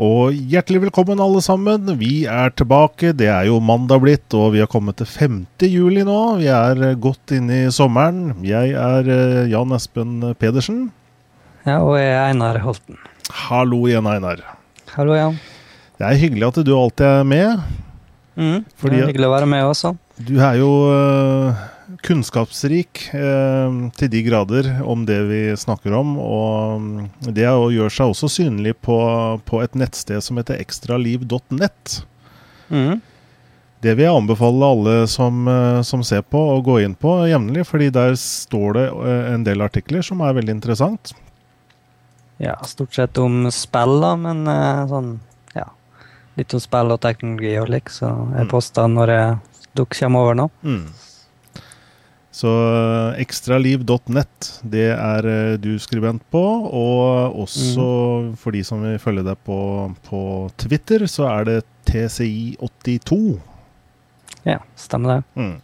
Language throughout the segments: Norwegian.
Og hjertelig velkommen, alle sammen. Vi er tilbake. Det er jo mandag blitt, og vi har kommet til 5. juli nå. Vi er godt inne i sommeren. Jeg er eh, Jan Espen Pedersen. Ja, og jeg er Einar Holten. Hallo igjen, Einar. Hallo, Jan. Det er hyggelig at du alltid er med. Mm, det er hyggelig å være med også. Du er jo eh, kunnskapsrik eh, til de grader om det vi snakker om. Og det gjør seg også synlig på, på et nettsted som heter ekstraliv.net. Mm. Det vil jeg anbefale alle som, eh, som ser på, å gå inn på jevnlig, fordi der står det eh, en del artikler som er veldig interessant. Ja, stort sett om spill, da, men eh, sånn ja. Litt om spill og teknologi og slik, så jeg Mm. poster når jeg, dere kommer over nå. Mm. Så eh, ekstraliv.net, det er eh, du skribent på. Og også for de som vil følge deg på, på Twitter, så er det TCI82. Ja, stemmer det. Mm.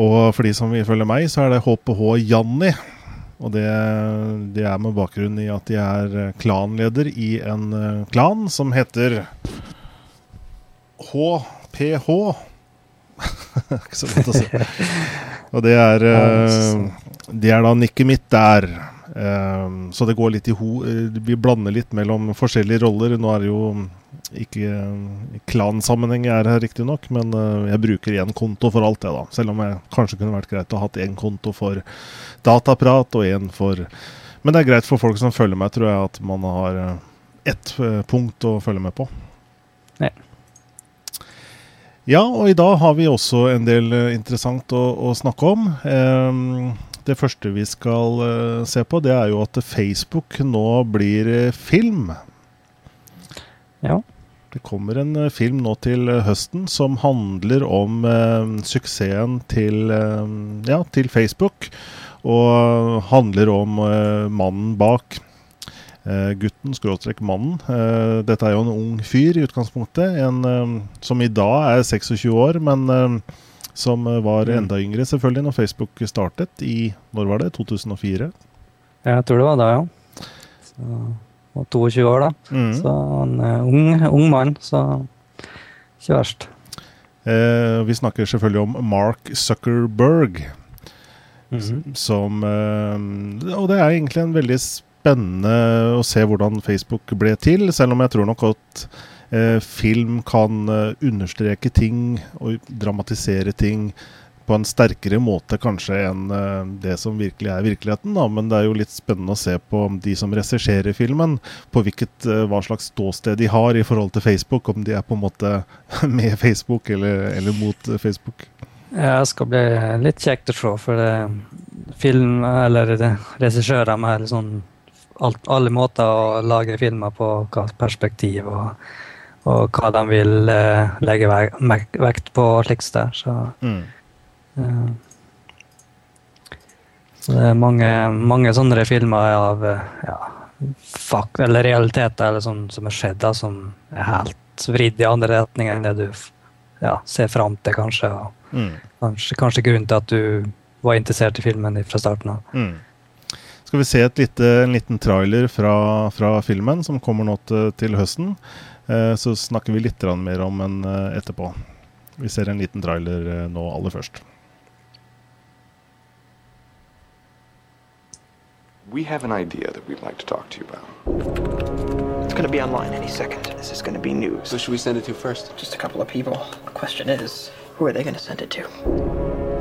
Og for de som vil følge meg, så er det HPH Janni. Og det, det er med bakgrunn i at de er eh, klanleder i en klan som heter HPH. Ikke så godt å si. Og det er eh, Det er da nikket mitt der. Eh, så det går litt i ho... eh, Vi blander litt mellom forskjellige roller. Nå er det jo ikke klansammenheng jeg er her, riktignok, men jeg bruker én konto for alt det, da. Selv om jeg kanskje kunne vært greit å ha hatt én konto for dataprat og én for Men det er greit for folk som følger meg, tror jeg, at man har ett punkt å følge med på. Ja. Ja, og i dag har vi også en del eh, interessant å, å snakke om. Eh, det første vi skal eh, se på, det er jo at Facebook nå blir eh, film. Ja. Det kommer en eh, film nå til høsten som handler om eh, suksessen til, eh, ja, til Facebook. Og handler om mannen bak. Eh, gutten, skråstrek mannen. Eh, dette er jo en ung fyr i utgangspunktet. En eh, som i dag er 26 år, men som var Mm. enda yngre selvfølgelig når Facebook startet i Når var det? 2004? Jeg tror det var da, ja. Så, og 22 år, da. Mm. Så en ung, ung mann, så ikke verst. Eh, vi snakker selvfølgelig om Mark Zuckerberg. Mhm. som eh, Og det er egentlig en veldig spennende å se hvordan Facebook ble til, selv om jeg tror nok at eh, film kan eh, understreke ting og dramatisere ting på en sterkere måte kanskje enn eh, det som virkelig er virkeligheten. Da. Men det er jo litt spennende å se på de som regisserer filmen, på hvilket, hva slags ståsted de har i forhold til Facebook. Om de er på en måte med Facebook eller, eller mot Facebook. Ja, det skal bli litt kjekt å se, for det, film, eller regissører med sånn alt, alle måter å lage filmer på, hva perspektiv og, og hva de vil eh, legge vek, vekt på og slikt der. Så, Mm. eh, så det er mange, mange sånne filmer av eh, ja, fuck, eller realiteter eller sånn som er skjedd, da, som er helt vridd i andre retninger enn det du ja, ser fram til, kanskje. og Mm. Kanskje, kanskje grunnen til at du var interessert i filmen fra starten av. Mm. Skal vi se et lite, en liten trailer fra, fra filmen som kommer nå til, til høsten. Eh, så snakker vi litt mer om den eh, etterpå. Vi ser en liten trailer eh, nå aller først. We have an idea that we'd like to talk to you about. It's gonna be online any second. This is gonna be news. Who should we send it to first? Just a couple of people. The question is, who are they gonna send it to?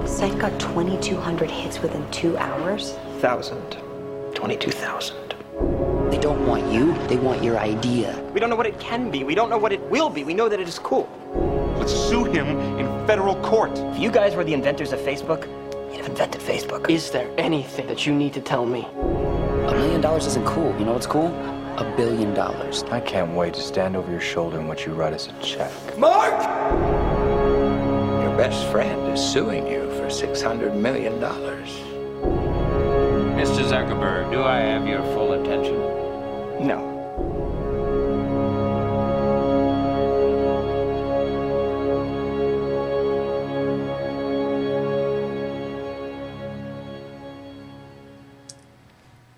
Site got 2,200 hits within two hours. Thousand. Twenty-two thousand. They don't want you, they want your idea. We don't know what it can be. We don't know what it will be. We know that it is cool. Let's sue him in federal court. If you guys were the inventors of Facebook, you'd have invented Facebook. Is there anything that you need to tell me? A million dollars isn't cool. You know what's cool? A billion dollars. I can't wait to stand over your shoulder and watch you write us a check. Mark! Your best friend is suing you for $600 million. Mr. Zuckerberg, do I have your full attention? No.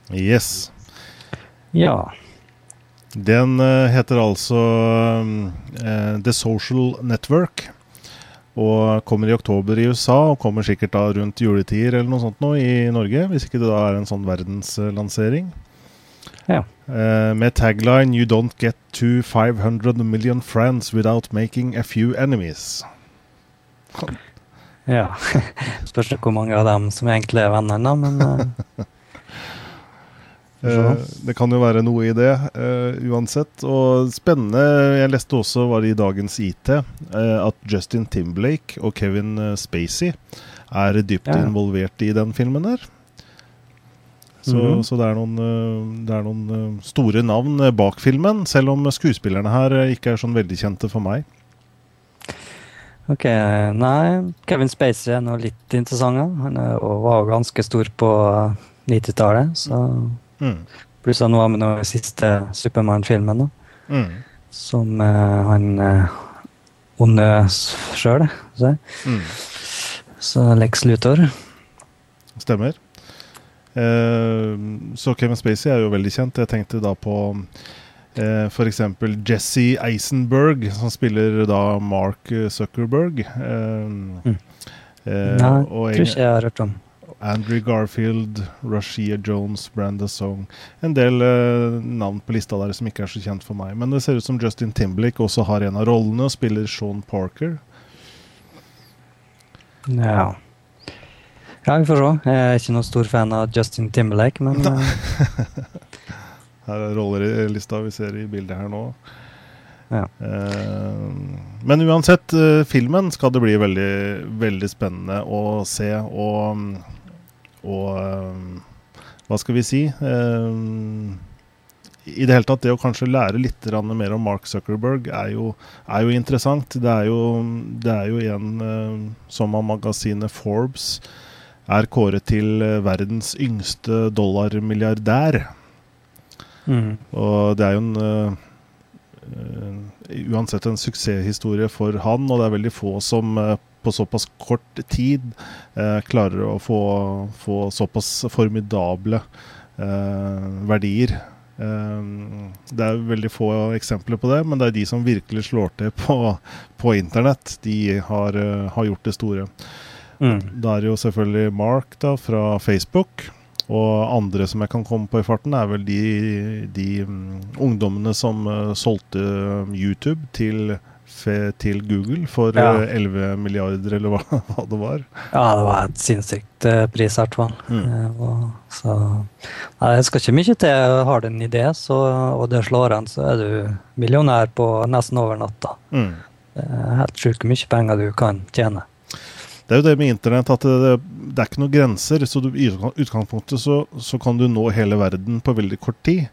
Yes. Ja. Den eh, heter altså eh, The Social Network. Og kommer i oktober i USA, og kommer sikkert da rundt juletider eller noe sånt nå i Norge. Hvis ikke det da er en sånn verdenslansering. Ja. Uh, med tagline 'You don't get to 500 million friends without making a few enemies'. Ja. Spørs hvor mange av dem som egentlig er vennene, men Eh, det kan jo være noe i det, eh, uansett. Og spennende, jeg leste også var det i dagens IT, eh, at Justin Timberlake og Kevin eh, Spacey er dypt Ja. involvert i den filmen der. Så, Mhm. så det er noen, eh, det er noen eh, store navn eh, bak filmen, selv om skuespillerne her eh, ikke er sånn veldig kjente for meg. ok. Nei, Kevin Spacey er nå litt interessant. Han er, og var ganske stor på eh, 90-tallet, så Mm. Pluss han var med i den siste Supermann-filmen. Mm. Som uh, han uh, onde sjøl, så, Mm. så Lex Luthor. Stemmer. Uh, så Kevin Spacey er jo veldig kjent. Jeg tenkte da på eh, f.eks. Jesse Eisenberg, som spiller da Mark Zuckerberg. Eh, eh, Nei, og tror ikke jeg har hørt om. Andrew Garfield, Rashia Jones, Branda Song. En del eh, navn på lista der som ikke er så kjent for meg. Men det ser ut som Justin Timberlake også har en av rollene og spiller Sean Parker. Ja. ja, vi får se. Jeg er ikke noen stor fan av Justin Timberlake, men eh, Her er roller i lista vi ser i bildet her nå. Ja. Eh, men uansett, eh, filmen skal det bli veldig, veldig spennende å se. Og, og eh, hva skal vi si? Eh, I det hele tatt, det å kanskje lære litt mer om Mark Zuckerberg er jo, er jo interessant. Det er jo, det er jo en eh, som av magasinet Forbes er kåret til verdens yngste dollarmilliardær. mm. Og det er jo en Uansett en suksesshistorie for han, og det er veldig få som på såpass kort tid eh, klarer å få, få såpass formidable eh, verdier. Eh, det er veldig få eksempler på det, men det er de som virkelig slår til på, på internett. De har, har gjort det store. Mm. Da er det jo selvfølgelig Mark da, fra Facebook. Og andre som jeg kan komme på i farten, er vel de, de mm, ungdommene som solgte YouTube til, fe, til Google for Ja. eh, 11 milliarder, eller hva, hva det var. Ja, det var et sinnssykt eh, pris, i hvert fall. Mm. Eh, og så Nei, det skal ikke mye til. Har du en idé, så, og det slår an, så er du millionær på nesten over natta. Mm. Helt sjukt mye penger du kan tjene. Det er jo det med internett at det, det er ikke noen grenser. Så du, i utgangspunktet så, så kan du nå hele verden på veldig kort tid.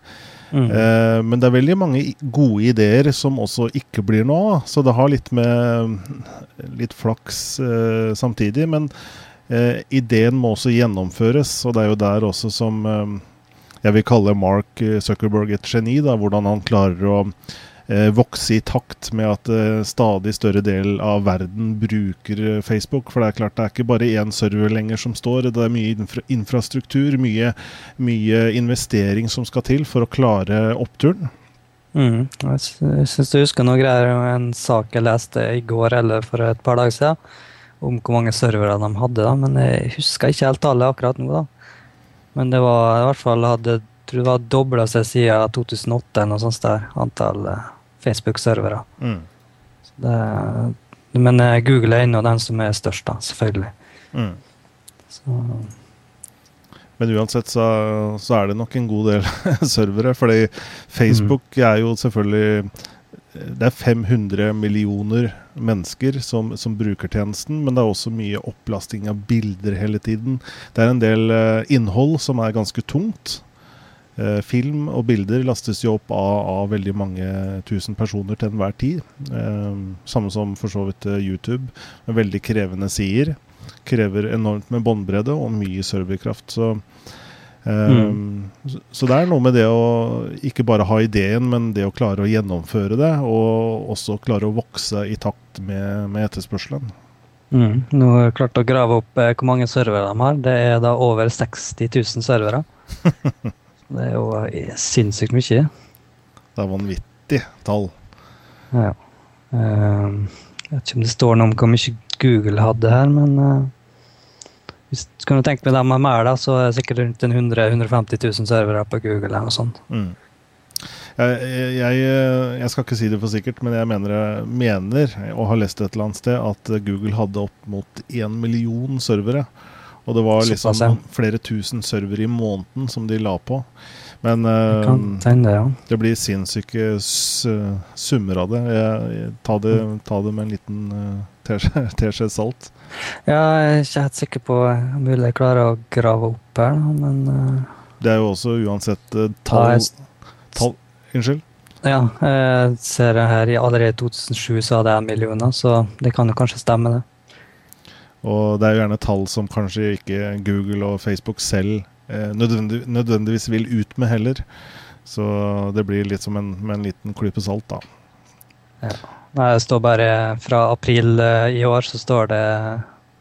Mm. Eh, men det er veldig mange gode ideer som også ikke blir noe av. Så det har litt med litt flaks eh, samtidig. Men eh, ideen må også gjennomføres, og det er jo der også som jeg vil kalle Mark Zuckerberg et geni. da, Hvordan han klarer å vokse i takt med at eh, stadig større del av verden bruker eh, Facebook. For det er klart det er ikke bare én server lenger som står, det er mye infra infrastruktur, mye, mye investering som skal til for å klare oppturen. Mm. Jeg sy- syns du husker noe greier om en sak jeg leste i går eller for et par dager siden, om hvor mange servere de hadde, da, men jeg husker ikke helt tallet akkurat nå. da. Men det var i hvert fall hadde tror det var dobla seg siden 2008 eller noe sånt der, antall eh, Facebook-servere. Mm. Men eh, Google er ennå den som er størst, da, selvfølgelig. Mm. Så, Men uansett så, så er det nok en god del servere. Fordi Facebook er jo selvfølgelig Det er 500 millioner mennesker som, som bruker tjenesten, men det er også mye opplasting av bilder hele tiden. Det er en del eh, innhold som er ganske tungt. Eh, film og bilder lastes jo opp av, av veldig mange tusen personer til enhver tid. Eh, samme som for så vidt eh, YouTube, med veldig krevende sider. Krever enormt med båndbredde og mye serverkraft. Så, eh, så, så det er noe med det å ikke bare ha ideen, men det å klare å gjennomføre det, og også klare å vokse i takt med, med etterspørselen. mm. Nå har jeg klart å grave opp eh, hvor mange servere de har. Det er da over 60 000 servere. det er jo eh, sinnssykt mye. Det er vanvittig tall. Ja. Eh, jeg vet ikke om det står noe om hvor mye Google hadde her, men eh, hvis du kunne tenkt meg dem mer, da, så er det sikkert rundt 100 150 000 servere på Google eller noe sånt. Mm. Jeg, jeg, jeg, skal ikke si det for sikkert, men jeg mener, mener og har lest et eller annet sted at Google hadde opp mot én million servere. Og det var liksom Såpass, ja. flere tusen servere i måneden som de la på. Men Det kan eh, det, ja. det blir sinnssyke summer av det. Jeg, jeg, ta det. Ta det med en liten uh, teskje salt. Ja, jeg er ikke helt sikker på om jeg klarer å grave opp her, men uh, Det er jo også uansett uh, tall, jeg, tall Unnskyld? ja, jeg ser her allerede i 2007 så hadde jeg millioner, så det kan jo kanskje stemme, det. Og det er jo gjerne tall som kanskje ikke Google og Facebook selv eh, nødvendig, nødvendigvis vil ut med heller. Så det blir litt som en, med en liten klype salt, da. Nei, det står bare fra april eh, i år så står det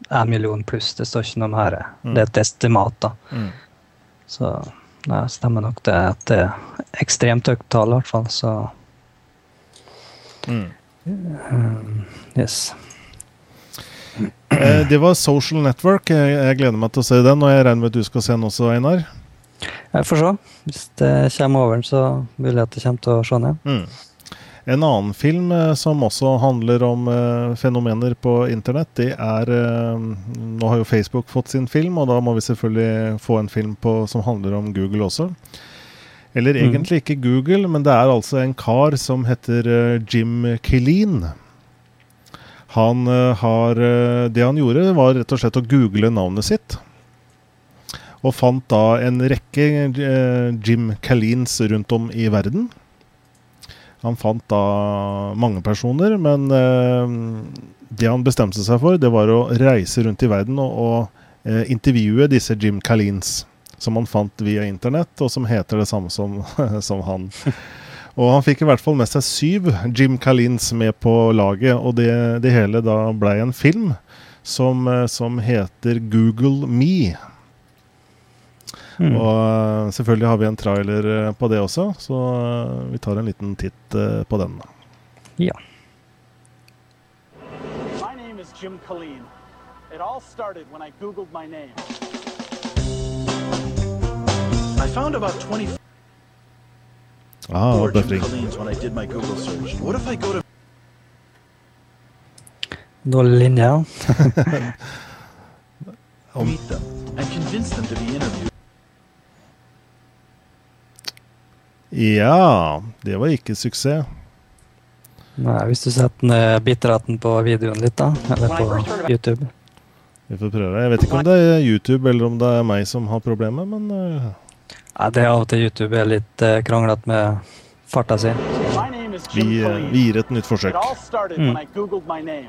en million pluss. Det står ikke noe om her. Mm. Det er et estimat, da. Mm. Så nei, stemmer nok det at det er ekstremt høyt tall, i hvert fall. Så Mm. um, yes. Eh, det var Social Network. Jeg, gleder meg til å se den, og jeg regner med at du skal se den også, Einar. Jeg får se. Hvis det kommer over, den, så vil jeg at det kommer til å se den. Mm. En annen film eh, som også handler om eh, fenomener på internett, det er eh, Nå har jo Facebook fått sin film, og da må vi selvfølgelig få en film på, som handler om Google også. Eller egentlig egentlig ikke Google, men det er altså en kar som heter eh, Jim Killeen. Han eh, har eh, Det han gjorde, var rett og slett å google navnet sitt. Og fant da en rekke eh, Jim Calleens rundt om i verden. Han fant da mange personer, men det han bestemte seg for, det var å reise rundt i verden og, og intervjue disse Jim Calleens, som han fant via internett, og som heter det samme som, som han. Og han fikk i hvert fall med seg syv Jim Calleens med på laget, og det, det hele da blei en film som, eh, som heter Google Me. Mm. Og eh, selvfølgelig har vi en trailer eh, på det også, så vi tar en liten titt på den. Ja. My name is Jim Colleen. It all started when I Googled my name. I found about 24 Ah, Jim buffering. Colleens when I did my Google search. What if I go to Dårlig linje, ja. interviewed? Ja, det var ikke suksess. Nei, hvis du setter ned bitraten på videoen litt, da. Eller på YouTube. Vi får prøve. Jeg vet ikke om det er YouTube eller om det er meg som har problemet, men eh, Nei, det er av og til YouTube er litt uh, kranglete med farta si. My name is Jim vi, eh, Colleen. vi gir et nytt It forsøk. all started Mm. when I Googled my name.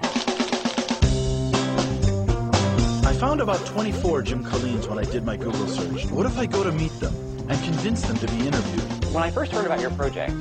I found about 24 Jim Colleens when I did my Google search. What if I go to meet them and convince them to be interviewed? When I first heard about your project,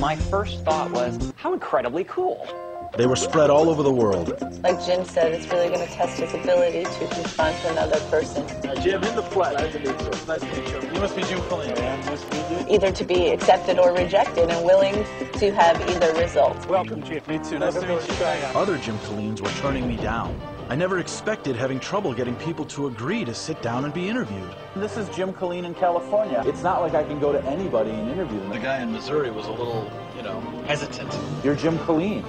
my first thought was, how incredibly cool. They were spread all over the world. Like Jim said, it's really going to test his ability to confront another person. Jim, in the flesh. Nice to meet you. Nice to meet you. You must be Jim Colleen. Yeah, nice to meet you. Either to be accepted or rejected and willing to have either result. Welcome, Jim. Me too. Nice to meet you. Other Jim Colleens were turning me down. I never expected having trouble getting people to agree to sit down and be interviewed. This is Jim Colleen in California. It's not like I can go to anybody and interview them. The guy in Missouri was a little, you know, hesitant. You're Jim Colleen.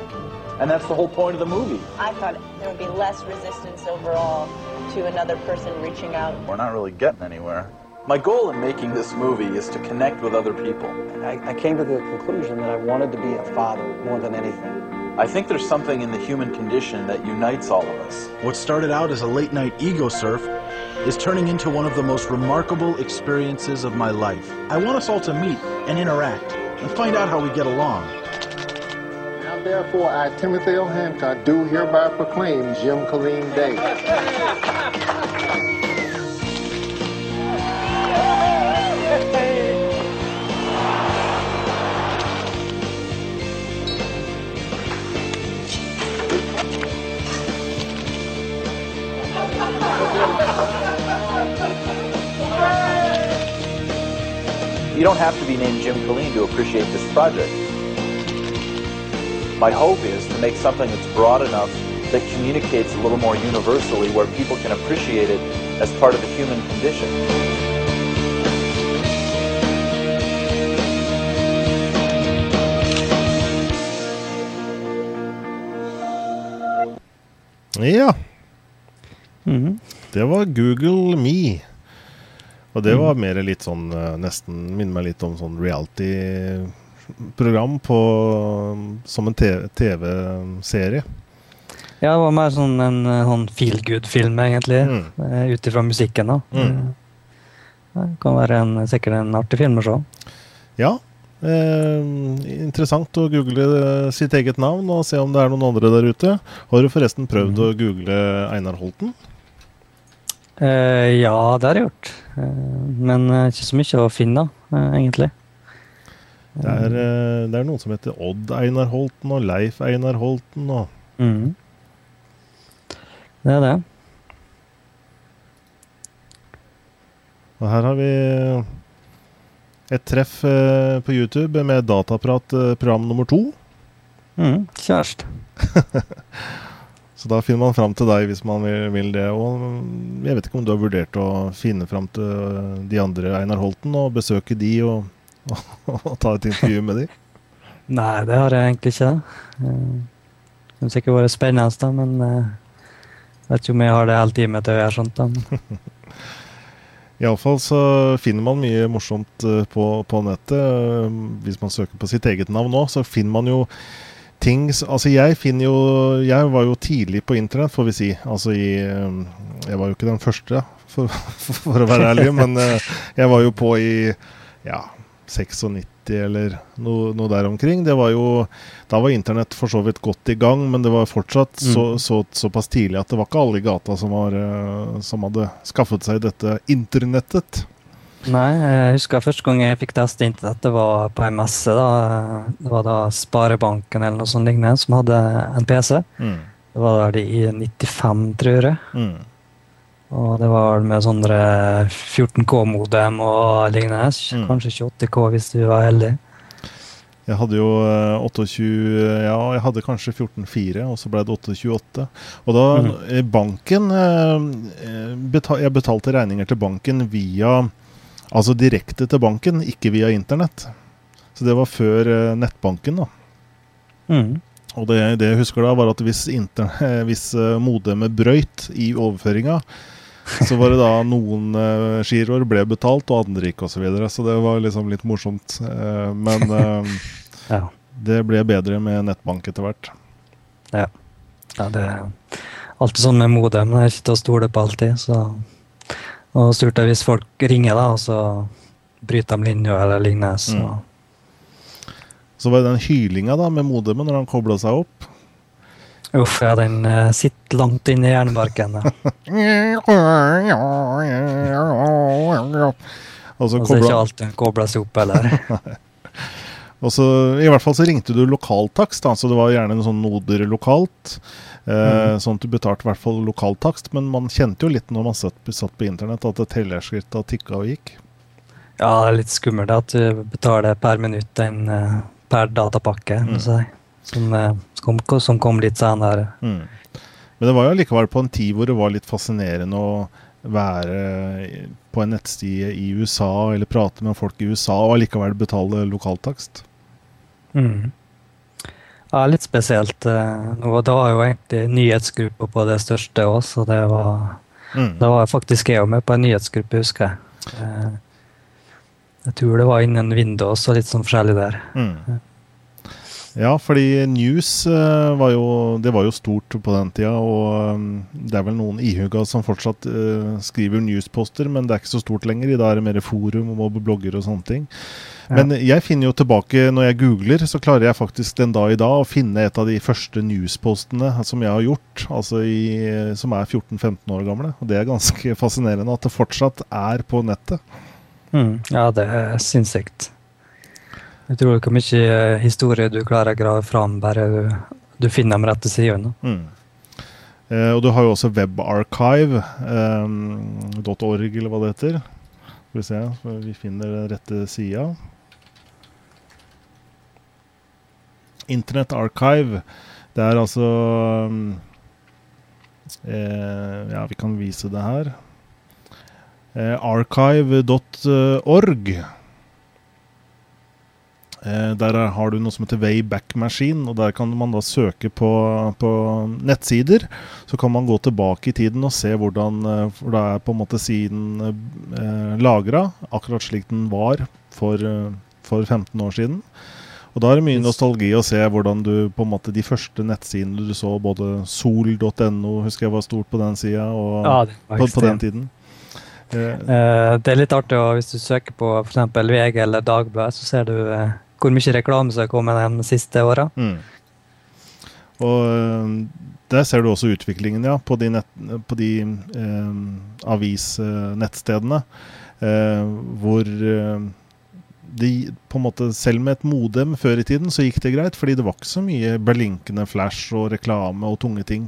And that's the whole point of the movie. I thought there would be less resistance overall to another person reaching out. We're not really getting anywhere. My goal in making this movie is to connect with other people. I, I came to the conclusion that I wanted to be a father more than anything. I think there's something in the human condition that unites all of us. What started out as a late night ego surf is turning into one of the most remarkable experiences of my life. I want us all to meet and interact and find out how we get along. Therefore, I, Timothy L. Hancock, do hereby proclaim Jim Colleen Day. You don't have to be named Jim Colleen to appreciate this project. My hope is to make something that's broad enough that communicates a little more universally where people can appreciate it as part of the human condition. Ja. Mhm. Det var Google Me. Og det var mer litt sånn eh, Nesten minner meg litt om sånn reality-program på Som en TV-serie. Ja, det var mer sånn en eh, sånn feel good-film, egentlig. Mm. Ut ifra musikken, da. Mm. Eh, Det kan være en, sikkert en artig film å se. Ja. Eh, interessant å google eh, sitt eget navn og se om det er noen andre der ute. Har du forresten prøvd å google Einar Holten? Eh, ja, det har jeg gjort. Eh, men eh, ikke så mye å finne, eh, egentlig. Det er, eh, det er noen som heter Odd Einar Holten og Leif Einar Holten og mm. Det er det. Og her har vi et treff eh, på YouTube med Dataprat eh, program nummer to. Mm, Kjæreste. Så da finner man fram til deg hvis man vil, det. Og jeg vet ikke om du har vurdert å finne fram til de andre Einar Holten og besøke de og, og, ta et intervju med dem? Nei, det har jeg egentlig ikke. Eh, Det har sikkert vært spennende, da, men eh, jeg vet ikke om jeg har det hele tiden til å gjøre sånt. da. Iallfall så finner man mye morsomt eh, på, på nettet. Eh, Hvis man søker på sitt eget navn nå, så finner man jo ting Altså, jeg finner jo Jeg var jo tidlig på internett, får vi si. Altså i eh, Jeg var jo ikke den første, for, for å være ærlig, men eh, jeg var jo på i ja, 96 eller noe, noe der omkring. Det var jo Da var internett for så vidt godt i gang, men det var fortsatt Mm. så, såpass tidlig at det var ikke alle i gata som, var, eh, som hadde skaffet seg dette internettet. Nei, jeg husker første gang jeg fikk teste internett, det var på en messe. da. Det var da Sparebanken eller noe sånt lignende som hadde en PC. Mm. Det var der i 95, tror jeg. Mm. Og det var med sånne 14K-modem og lignende. Mm. Kanskje 28K hvis du var heldig. Jeg hadde jo eh, 28 Ja, jeg hadde kanskje 14,4, og så ble det 8,28. Og da Mm. eh, banken eh, eh, betal, Jeg betalte regninger til banken via Altså direkte til banken, ikke via internett. Så det var før eh, nettbanken, da. Mm. Og det, det jeg husker da, var at hvis, interne- hvis eh, modemet brøyt i overføringa, så var det da noen uh, giroer ble betalt, og andre ikke, osv. Så, videre. så det var liksom litt morsomt. Uh, men uh, Ja. det ble bedre med nettbank etter hvert. Ja. ja, det er alltid sånn med modem. Det er ikke til å stole på alltid. Så. Og stort er hvis folk ringer, da, og så bryter de linja eller lignende. Så. Mm. Så var det den hylinga da med modemet når han kobla seg opp. Uff, ja, den uh, sitter langt inne i hjernebarken. Ja. Og så Og så er ikke alt kobla seg opp eller? Og så, I hvert fall så ringte du lokaltakst, da, så det var gjerne en sånn noder lokalt. Eh, Sånn at du betalte i hvert fall lokaltakst, men man kjente jo litt når man satt, satt på internett at tellerskrittet tikka og gikk. Ja, det er litt skummelt at du betaler per minutt en eh, per datapakke. Mm. sånn. Som, eh, kom, som kom litt senere. Mm. Men det var jo likevel på en tid hvor det var litt fascinerende å være på en nettside i USA eller prate med folk i USA og allikevel betale lokaltakst. Mm. Ja, litt spesielt. eh, Nå, det var jo egentlig nyhetsgruppa på det største òg, så det var Mm. Da var faktisk jeg med på en nyhetsgruppe, husker jeg. Eh, Jeg tror det var innen Windows og litt sånn forskjellig der. Mm. Ja, fordi news eh, var jo Det var jo stort på den tida, og um, det er vel noen ihuga som fortsatt eh, skriver newsposter, men det er ikke så stort lenger. I dag er det mer forum og blogger og sånne ting. Men jeg finner jo tilbake, når jeg googler, så klarer jeg faktisk den dag i dag å finne et av de første newspostene som jeg har gjort, altså i, som er 14-15 år gamle. Og det er ganske fascinerende at det fortsatt er på nettet. Mm. Ja, det er sinnssykt. Jeg tror ikke mye eh, historie du klarer å grave fram, bare du, du finner de rette sidene. Mm. Eh, og du har jo også webarchive.org, eller hva det heter. Skal vi se, vi finner den rette sida. Internett Archive. Det er altså eh, Ja, vi kan vise det her. Eh, archive.org. Eh, der har du noe som heter Wayback Machine, og der kan man da søke på, på nettsider. Så kan man gå tilbake i tiden og se hvordan eh, for da er på en måte siden eh, lagra, akkurat slik den var for, eh, for 15 år siden. Og da er det mye nostalgi å se hvordan du på en måte de første nettsidene du så, både sol.no, husker jeg var stort på den sida, og Ja, på, på den tiden. Eh, det er litt artig å, hvis du søker på f.eks. VG eller Dagbladet, så ser du eh, hvor mye reklame som har kommet de siste åra. Mm. Og øh, der ser du også utviklingen, ja, på de, nett, på de eh, avisnettstedene. Eh, hvor øh, de på en måte Selv med et modem før i tiden så gikk det greit, fordi det var ikke så mye blinkende flash og reklame og tunge ting.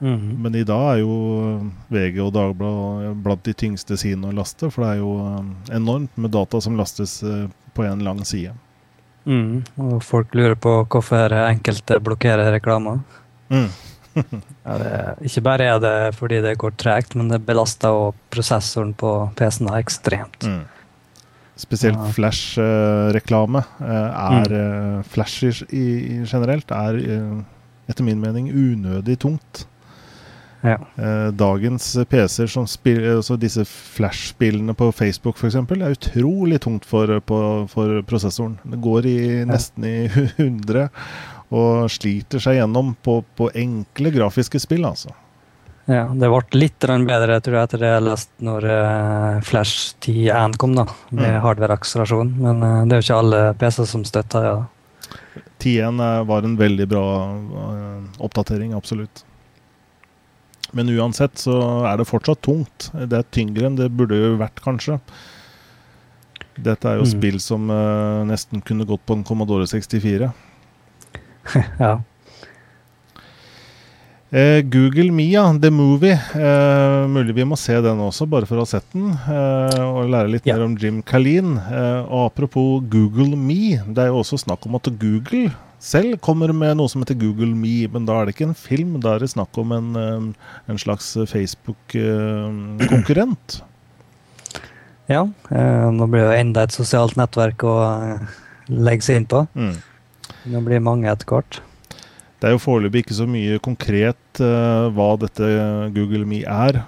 Mhm. Men i dag er jo VG og Dagbladet blant de tyngste sidene å laste, for det er jo øh, enormt med data som lastes på en lang side. Mm. Og folk lurer på hvorfor enkelte blokkerer reklamer. Mm. Ja, det, ikke bare er det fordi det går tregt, men det belaster også prosessoren på PC-en ekstremt. Mm. Spesielt Ja. flash-reklame er mm. Flash i, i generelt er eh, etter min mening unødig tungt. Ja. Eh, dagens PC-er som spiller altså disse flash-spillene på Facebook f.eks. er utrolig tungt for, på, for prosessoren. Det går i nesten i 100 og sliter seg gjennom på, på enkle grafiske spill, altså. Ja, det ble litt bedre tror jeg, etter det jeg leste når eh, Flash 10.1 kom, da, med Mm. hardware-akselerasjon. Men eh, det er jo ikke alle PC-er som støtter det. Ja. 10.1 er- var en veldig bra eh, oppdatering, absolutt. Men uansett så er det fortsatt tungt. Det er tyngre enn det burde jo vært, kanskje. Dette er jo Mm. spill som uh, nesten kunne gått på en Commodore 64. ja. Eh, Google Mia, The Movie. Eh, mulig vi må se den også, bare for å ha sett den. Eh, og lære litt mer om Jim Kalin. Eh, apropos Google Me, det er jo også snakk om at Google selv kommer med noe som heter Google Me. Men da er det ikke en film, da er det snakk om en, eh, en slags Facebook-konkurrent. Ja, eh, nå blir det enda et sosialt nettverk å eh, legge seg inn på. Mm. Det blir mange etter hvert. Det er jo foreløpig ikke så mye konkret uh, hva dette Google Me er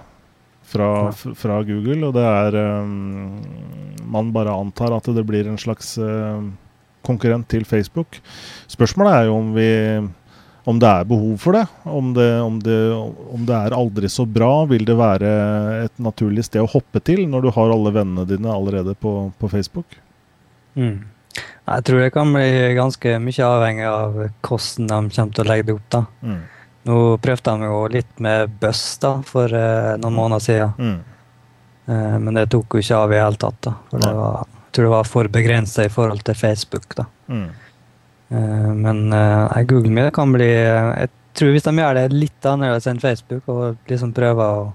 fra, fra Google, og det er um, Man bare antar at det blir en slags eh, konkurrent til Facebook. Spørsmålet er jo om vi om det er behov for det. Om det, om, det, om det er aldri så bra, vil det være et naturlig sted å hoppe til når du har alle vennene dine allerede på, på Facebook? Mm. Jeg tror det kan bli ganske mye avhengig av hvordan de kommer til å legge det opp. da. Mm. Nå prøvde de jo litt med Buss da, for eh, noen måneder siden. Mm. Eh, men det tok jo ikke av i det hele tatt. da. For det var, tror det var for begrensa i forhold til Facebook. da. Mm. Eh, men eh, Google Meet kan bli Jeg tror hvis de gjør det litt annerledes enn Facebook, og liksom prøver å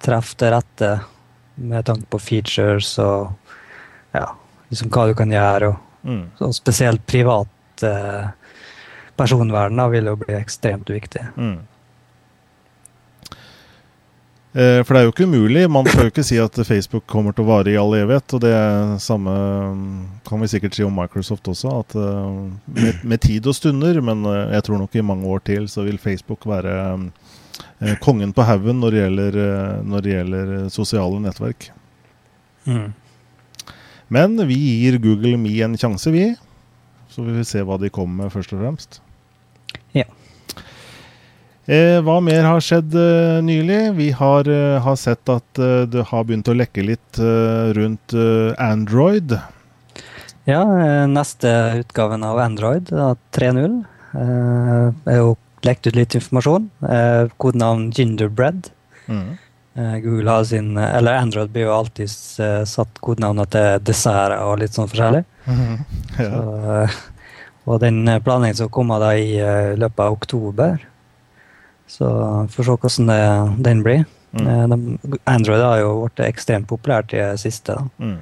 treffe det rette med tanke på features og ja, liksom hva du kan gjøre, og, Mm. og spesielt privat eh, personvern da, vil jo bli ekstremt viktig. Mm. Eh, for det er jo ikke umulig. Man skal jo ikke si at Facebook kommer til å vare i all evighet. Og det samme mm, kan vi sikkert si om Microsoft også. At eh, med, med tid og stunder, men eh, jeg tror nok i mange år til så vil Facebook være eh, kongen på haugen når, når det gjelder sosiale nettverk. Mm. Men vi gir Google Me en sjanse, vi. Så vi vil se hva de kommer med, først og fremst. Eh, hva mer har skjedd eh, nylig? Vi har, eh, har sett at det har begynt å lekke litt rundt Android. Ja, neste utgaven av Android, 3.0, eh, er jo lekt ut litt informasjon. Eh, kodenavn Gingerbread. Mm. Google har sin, eller Android blir jo alltid satt kodenavner til desserter og litt sånn forskjellig. Ja. Så, og den planleggingen som kommer da i løpet av oktober. Så får se hvordan det, den blir. Mm. Eh, Android har jo blitt ekstremt populært i det siste. Mm.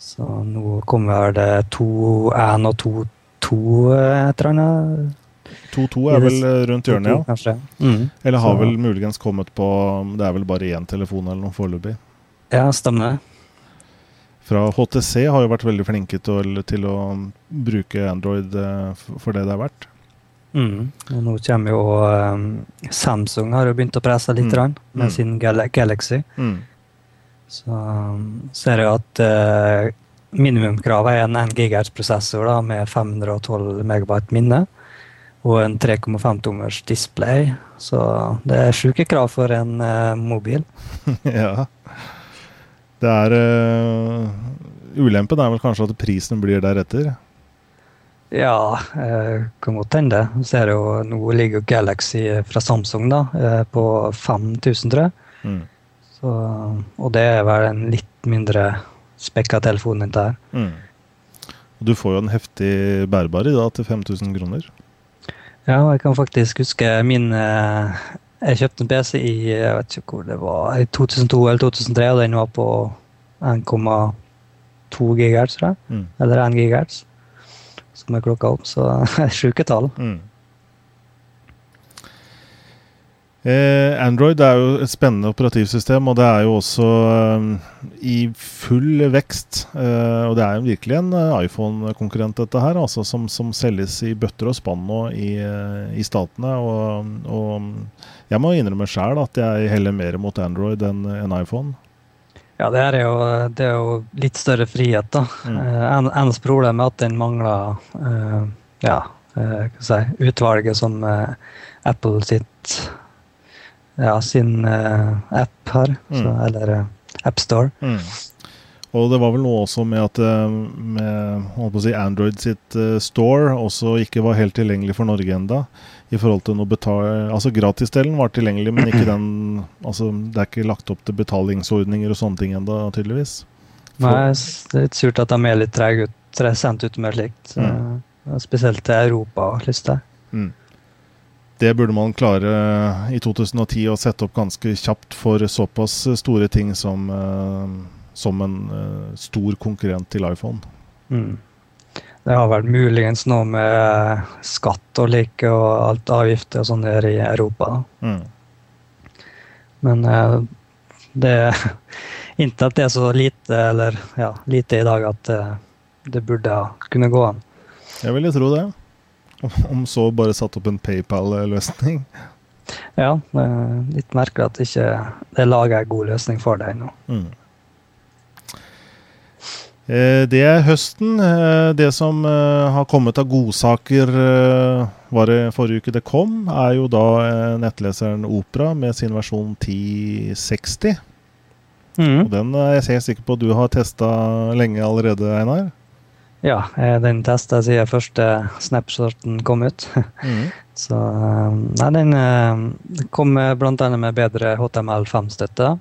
Så nå kommer det 2.1 og 2.2 et eller annet. 2.2 er vel eh, rundt hjørnet, ja. Mm. Eller har vel muligens kommet på Det er vel bare én telefon eller noe foreløpig. Ja, stemmer. Fra HTC har jo vært veldig flinke til, til å bruke Android eh, for det det er verdt. Mm. Og nå kommer jo um, Samsung har jo begynt å presse litt Mm. rann, med Mm. sin Gal Galaxy. Mm. Så um, ser jeg at uh, minimumkravet er en 1 GHz-prosessor da, med 512 megabyte minne og en 3,5 tommers display. Så det er sjuke krav for en uh, mobil. ja. Det er uh, Ulempen er vel kanskje at prisen blir deretter. Ja, eh, kan godt hende. nå ligger jo Galaxy fra Samsung da, eh, på 5000, tror jeg. Mm. Så, og det er vel en litt mindre spekka telefon enn det her. Mm. Du får jo en heftig bærbar i dag til 5000 kroner. Ja, jeg kan faktisk huske min eh, Jeg kjøpte en PC i jeg vet ikke hvor det var, i 2002 eller 2003, og den var på 1,2 GHz, tror jeg. Mm. Eller 1 GHz. Som er klokka opp, så sjuke tall. Mm. Eh, Android er jo et spennende operativsystem, og det er jo også eh, i full vekst. Eh, og det er jo virkelig en iPhone-konkurrent, dette her, altså, som, som selges i bøtter og spann nå i, i statene. Og, og jeg må innrømme sjøl at jeg heller mer mot Android enn enn iPhone. Ja, det er jo, det er jo litt større frihet, da. Mm. Eh, en- eneste problem er at den mangler uh, ja, jeg si, utvalget som uh, Apple sitt ja, sin app har, så, Mm. eller eh, AppStore. Mm. Og det var vel noe også med at med, si Android sitt store også ikke var helt tilgjengelig for Norge enda I forhold til noe betal... Altså gratisdelen var tilgjengelig, men ikke den Altså det er ikke lagt opp til betalingsordninger og sånne ting enda, tydeligvis. Nei, det er litt surt at de er litt trege ut, sendt ut med slikt. Mm. eh, Spesielt til Europa, har jeg. Mm. Det burde man klare i 2010 å sette opp ganske kjapt for såpass store ting som, eh, som en eh, stor konkurrent til iPhone. Mm. Det har vel muligens noe med eh, skatt og like og alt avgifter og sånn der i Europa. Mm. Men eh, det det er så lite, eller ja, lite i dag at eh, det burde kunne gå an. Jeg ville tro det. Om- så bare satt opp en PayPal-løsning. Ja, det er litt merkelig at ikke det er laga en god løsning for det ennå. Mm. Eh, Det er høsten. Eh, Det som eh, har kommet av godsaker, var det forrige uke det kom, er jo da nettleseren Opera med sin versjon 1060. Mm. Og den er jeg helt sikker på at du har testa lenge allerede, Einar. Ja, den testa jeg siden første snapshoten kom ut. Mm. Så Nei, den kom bl.a. med bedre HTML5-støtte.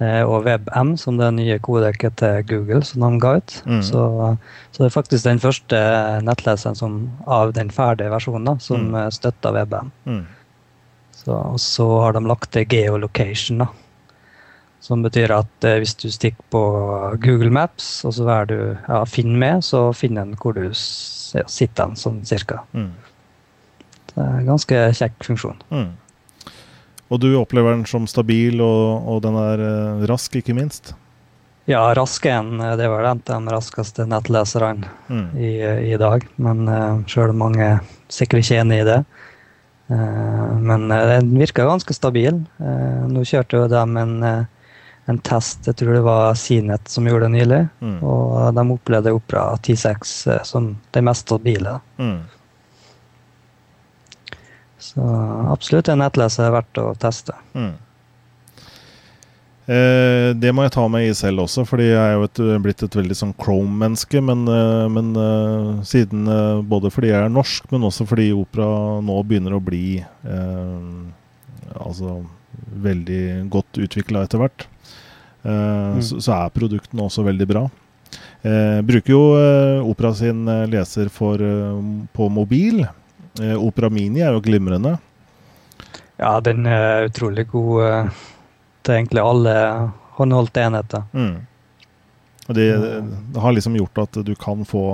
Eh, Og WebM, som det nye kodeket til Google som de ga ut. Mm. Så, så det er faktisk den første nettleseren som, av den ferdige versjonen da, som Mm. mm. støtter WebM. Mm. Så, og så har de lagt til geolocation, da. Som betyr at eh, hvis du stikker på Google Maps, og så er du ja, 'finn med', så finner den hvor du sitter sånn cirka. Mm. Det er en ganske kjekk funksjon. Og du opplever den som stabil, og, og den er eh, rask, ikke minst. Ja, rask er den. Det var den de raskeste nettleserne Mm. i, i dag. Men uh, sjøl om mange sikkert ikke enig i det. Eh, men eh, den virker ganske stabil. Eh, nå kjørte jo de en, eh, en test, jeg tror det var Sinet som gjorde det nylig. Mm. Og de opplevde Opera 10.6 eh, som det mest stabile. Mm. Så absolutt en nettleser verdt å teste. Mm. Eh, det må jeg ta med i selv også, fordi jeg er jo et, blitt et veldig sånn Chrome-menneske. Men, eh, men eh, siden eh, Både fordi jeg er norsk, men også fordi opera nå begynner å bli eh, altså veldig godt utvikla etter hvert, eh, så, så er produktene også veldig bra. Eh, bruker jo Opera sin leser for, på mobil. Eh, Opera Mini er jo glimrende. Ja, den er utrolig god eh, til egentlig alle håndholdte enheter. Mm. Det, det har liksom gjort at du kan få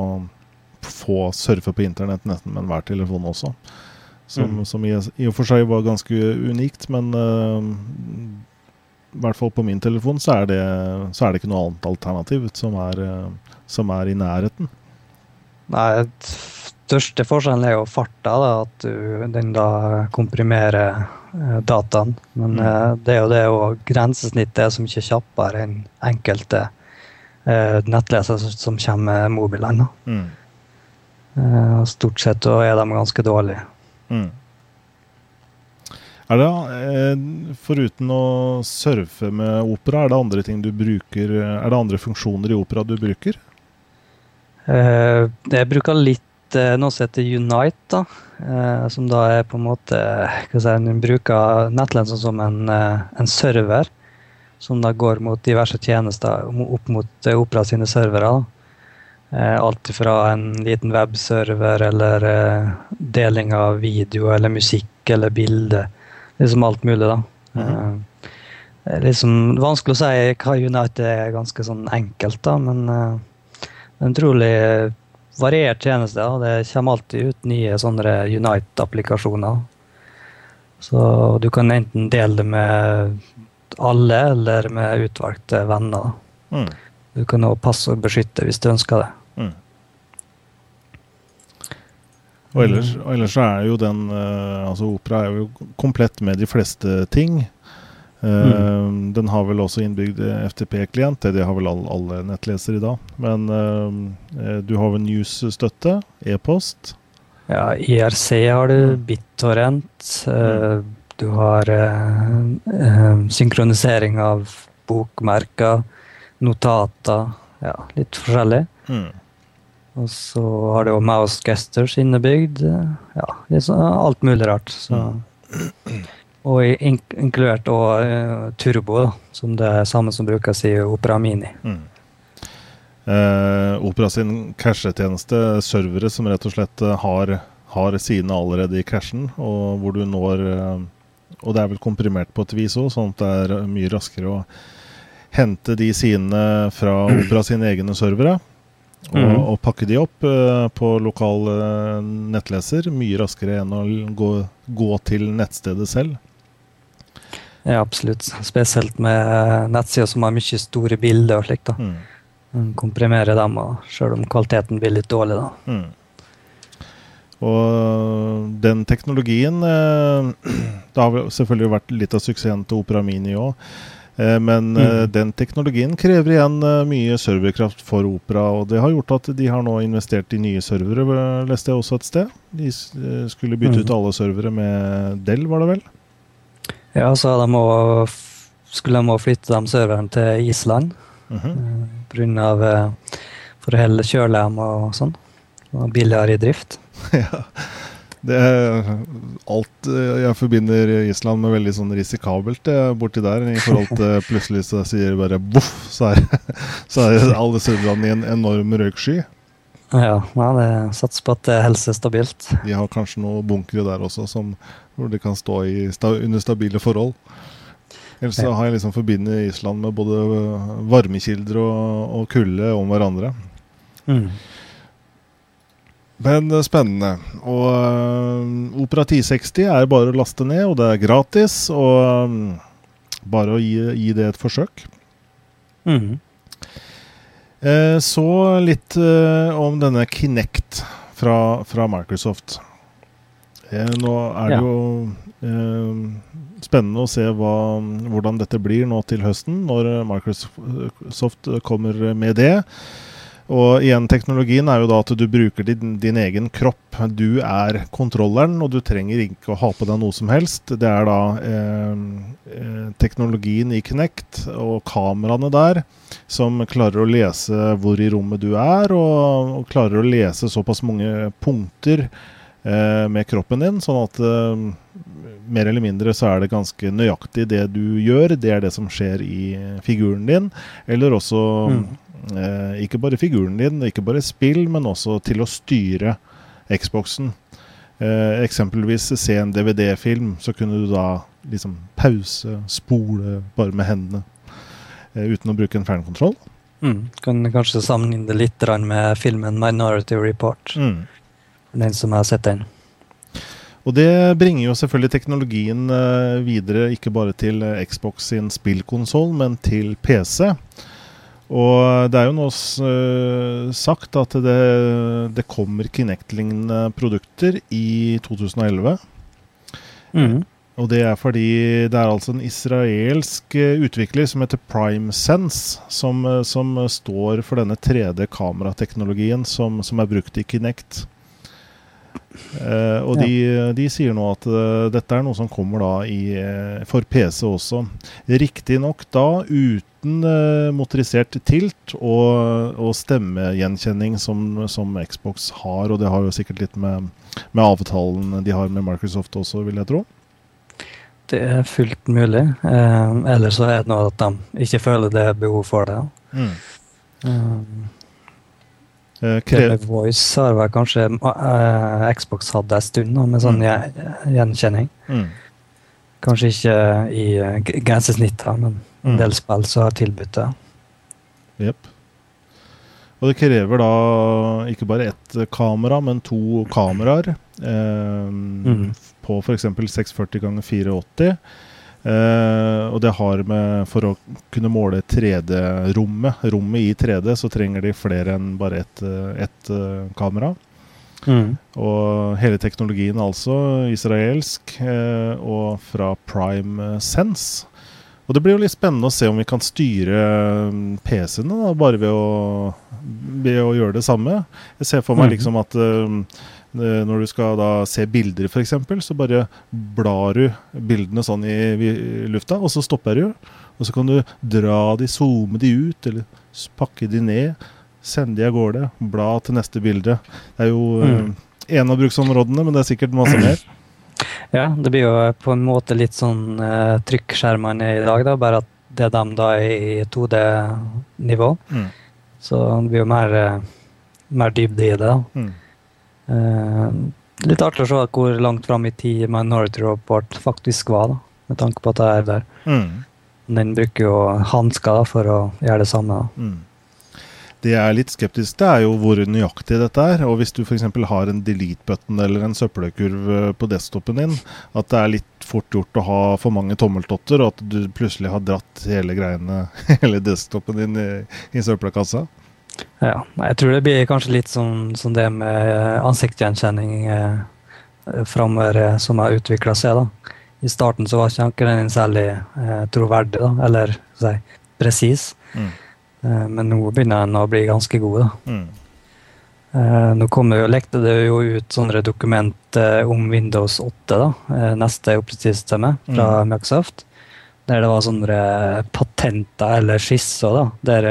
få surfe på internett nesten med enhver telefon også. Som, Mm. som i, i og for seg var ganske unikt, men uh, i hvert fall på min telefon så er det, så er det ikke noe annet alternativ som er, som er i nærheten. Nei, største forskjellen er jo farta, da, at du, den da komprimerer eh, dataen. Men Mm. eh, det er jo det og grensesnittet er så mye kjappere enn enkelte uh, nettlesere som- som kommer med mobilene. Mm. Uh, stort sett så er de ganske dårlige. Mm. Er det, eh, foruten å surfe med opera, er det andre ting du bruker Er det andre funksjoner i opera du bruker? Eh, jeg bruker litt eh, noe som heter Unite, da. Eh, som da er på en måte hva skal jeg si, Den bruker nettlensen som en, eh, en server. Som da går mot diverse tjenester opp mot eh, Opera sine servere. Eh, alt fra en liten webserver eller eh, deling av video eller musikk eller bilde. Liksom alt mulig, da. Mm -hmm. liksom vanskelig å si hva Unite er ganske sånn enkelt, da, men eh, en utrolig variert tjeneste. og Det kommer alltid ut nye sånne Unite-applikasjoner. Så du kan enten dele det med alle eller med utvalgte venner. Mm. Du kan også passordbeskytte hvis du ønsker det. Mm. Og ellers, og ellers er jo den eh, Altså Opera er jo komplett med de fleste ting. Eh, Den har vel også innbygd FTP-klient, det har vel all, alle nettlesere i dag. Men eh, du har vel news-støtte, e-post. Ja, IRC har du, BitTorrent. Mm. Du har eh, eh, synkronisering av bokmerker, notater. Ja, litt forskjellig. Mm. Og så har du jo mouse Gesters innebygd. eh, Ja, sånn, alt mulig rart. Så. Og inkludert og eh, Turbo, da, som det er samme som brukes i Opera Mini. Mm. Eh, Opera sin cashetjeneste, servere som rett og slett eh, har, har sine allerede i cashen, og hvor du når eh, Og det er vel komprimert på et vis òg, sånn at det er mye raskere å hente de sine fra Opera sine egne servere. Og, Mhm. og pakke de opp uh, på lokal uh, nettleser mye raskere enn å gå, gå til nettstedet selv. Ja, absolutt. Spesielt med nettsider som har mye store bilder og slikt. da. Mm. Komprimere dem, og selv om kvaliteten blir litt dårlig, da. Mm. Og den teknologien eh, Det har selvfølgelig vært litt av suksessen til Opera Mini òg. Men eh, Mm. den teknologien krever igjen eh, mye serverkraft for Opera. Og det har gjort at de har nå investert i nye servere, eh, leste jeg også et sted. De eh, skulle bytte Mm. ut alle servere med Dell, var det vel? Ja, så de må, skulle de må flytte de serverne til Island Mm av eh, for å holde kjølehjem og sånn. Og billigere i drift. ja. Det er alt eh, Jeg forbinder Island med veldig sånn risikabelt borti der. I forhold til plutselig så sier bare boff, så så er alle serverne i en enorm røyksky. Ja, ja det satser på at det er helsestabilt. stabilt. De har kanskje noen bunkere der også som, hvor de kan stå i, under stabile forhold. Ellers så har jeg liksom forbindet Island med både varmekilder og, og kulde om hverandre. Mm. Men eh, spennende. Og uh, Opera 1060 er bare å laste ned, og det er gratis. Og um, bare å gi, gi det et forsøk. Mm. Eh, så litt eh, om denne Kinect fra, fra Microsoft. Eh, nå er det Ja. jo eh, spennende å se hva, hvordan dette blir nå til høsten, når Microsoft kommer med det. Og igjen, teknologien er jo da at du bruker din, din egen kropp. Du er kontrolleren, og du trenger ikke å ha på deg noe som helst. Det er da eh, eh, teknologien i Kinect og kameraene der som klarer å lese hvor i rommet du er, og, og klarer å lese såpass mange punkter med kroppen din, sånn at eh, mer eller mindre så er det ganske nøyaktig det du gjør. Det er det som skjer i figuren din. Eller også Mm. eh, ikke bare figuren din, ikke bare spill, men også til å styre Xboxen. Eh, eksempelvis se en DVD-film, så kunne du da liksom pause, spole bare med hendene. Eh, uten å bruke en fjernkontroll. Mm. Kan kanskje sammenligne det litt med filmen 'Minority Report'. Mm. Den som har sett den. Og det bringer jo selvfølgelig teknologien eh, videre, ikke bare til eh, Xbox sin spillkonsoll, men til PC. Og det er jo nå uh, sagt at det, det kommer Kinect-lignende produkter i 2011. Mm. Og det er fordi det er altså en israelsk utvikler som heter PrimeSense, som, som står for denne 3D-kamerateknologien som, som, er brukt i Kinect. Uh, og ja. de, de, sier nå at uh, dette er noe som kommer da i, uh, for PC også. Riktignok da uten motorisert tilt og, og stemmegjenkjenning som, som, Xbox har. Og det har jo sikkert litt med, med avtalen de har med Microsoft også, vil jeg tro. Det er fullt mulig. eller så er det noe at de ikke føler det er behov for det. Mm. Uh, Voice har vel kanskje uh, Xbox hadde en stund nå, med sånn mm. gjenkjenning. Mm. Kanskje ikke i uh, her, men mm. en del spill som har tilbudt det. Jepp. Og det krever da ikke bare ett kamera, men to kameraer. Eh, mm. På f.eks. 640 ganger 480. Uh, og det har med For å kunne måle 3D-rommet, rommet i 3D, så trenger de flere enn bare ett et, uh, kamera. Mm. Og hele teknologien altså israelsk, uh, og fra Prime Sense. Og det blir jo litt spennende å se om vi kan styre PC-ene bare ved å, ved å, gjøre det samme. Jeg ser for meg mm. liksom at Eh, når du skal da se bilder, f.eks., så bare blar du bildene sånn i, lufta, og så stopper du. Og så kan du dra de, zoome de ut, eller pakke de ned. Sende de av gårde. Bla til neste bilde. Det er jo mm. en av bruksområdene, men det er sikkert masse mer. Ja, det blir jo på en måte litt sånn uh, trykkskjermene i dag, da, bare at det er dem da i 2D-nivå. Mm. Så det blir jo mer, mer dybde i det. da. Mm. Uh, litt artig å se hvor langt fram i tid Minority Report faktisk var, da, med tanke på at det er der. Mm. Den bruker jo hansker for å gjøre det samme. Mm. Det jeg er litt skeptisk til, er jo hvor nøyaktig dette er. Og hvis du f.eks. har en delete-button eller en søppelkurv på desktopen din, at det er litt fort gjort å ha for mange tommeltotter, og at du plutselig har dratt hele greiene, hele desktopen din i, i søppelkassa. Ja, jeg tror det blir kanskje litt som, som det med ansiktsgjenkjenning eh, framover eh, som har utvikla seg. da. I starten så var ikke den særlig eh, troverdig, da, eller si, presis. Mm. Eh, men nå begynner den å bli ganske god. da. Mm. Eh, nå kommer jo, lekte det jo ut sånne dokument eh, om Windows 8, da, eh, neste oppstillingsstemme fra mm. Microsoft. Der det var sånne patenter eller skisser da, der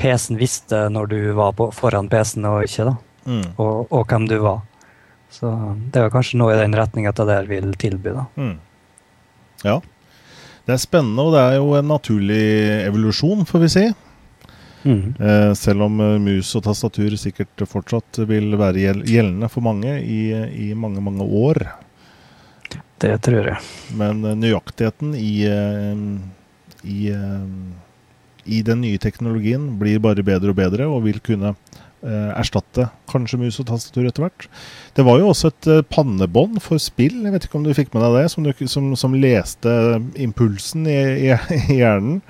PC-en visste når du var på, foran PC-en og ikke, da. Mm. Og, og, hvem du var. Så det er kanskje noe i den retninga at det der vil tilby, da. Mm. Ja. Det er spennende, og det er jo en naturlig evolusjon, får vi si. Mm. Eh, selv om uh, mus og tastatur sikkert fortsatt vil være gjeldende for mange i, i mange, mange år. Det tror jeg. Men uh, nøyaktigheten i, i i den nye teknologien blir bare bedre og bedre og vil kunne eh, erstatte kanskje mus og tastatur etter hvert. Det var jo også et eh, pannebånd for spill, jeg vet ikke om du fikk med deg det, som, du, som, som leste impulsen i, i, i hjernen.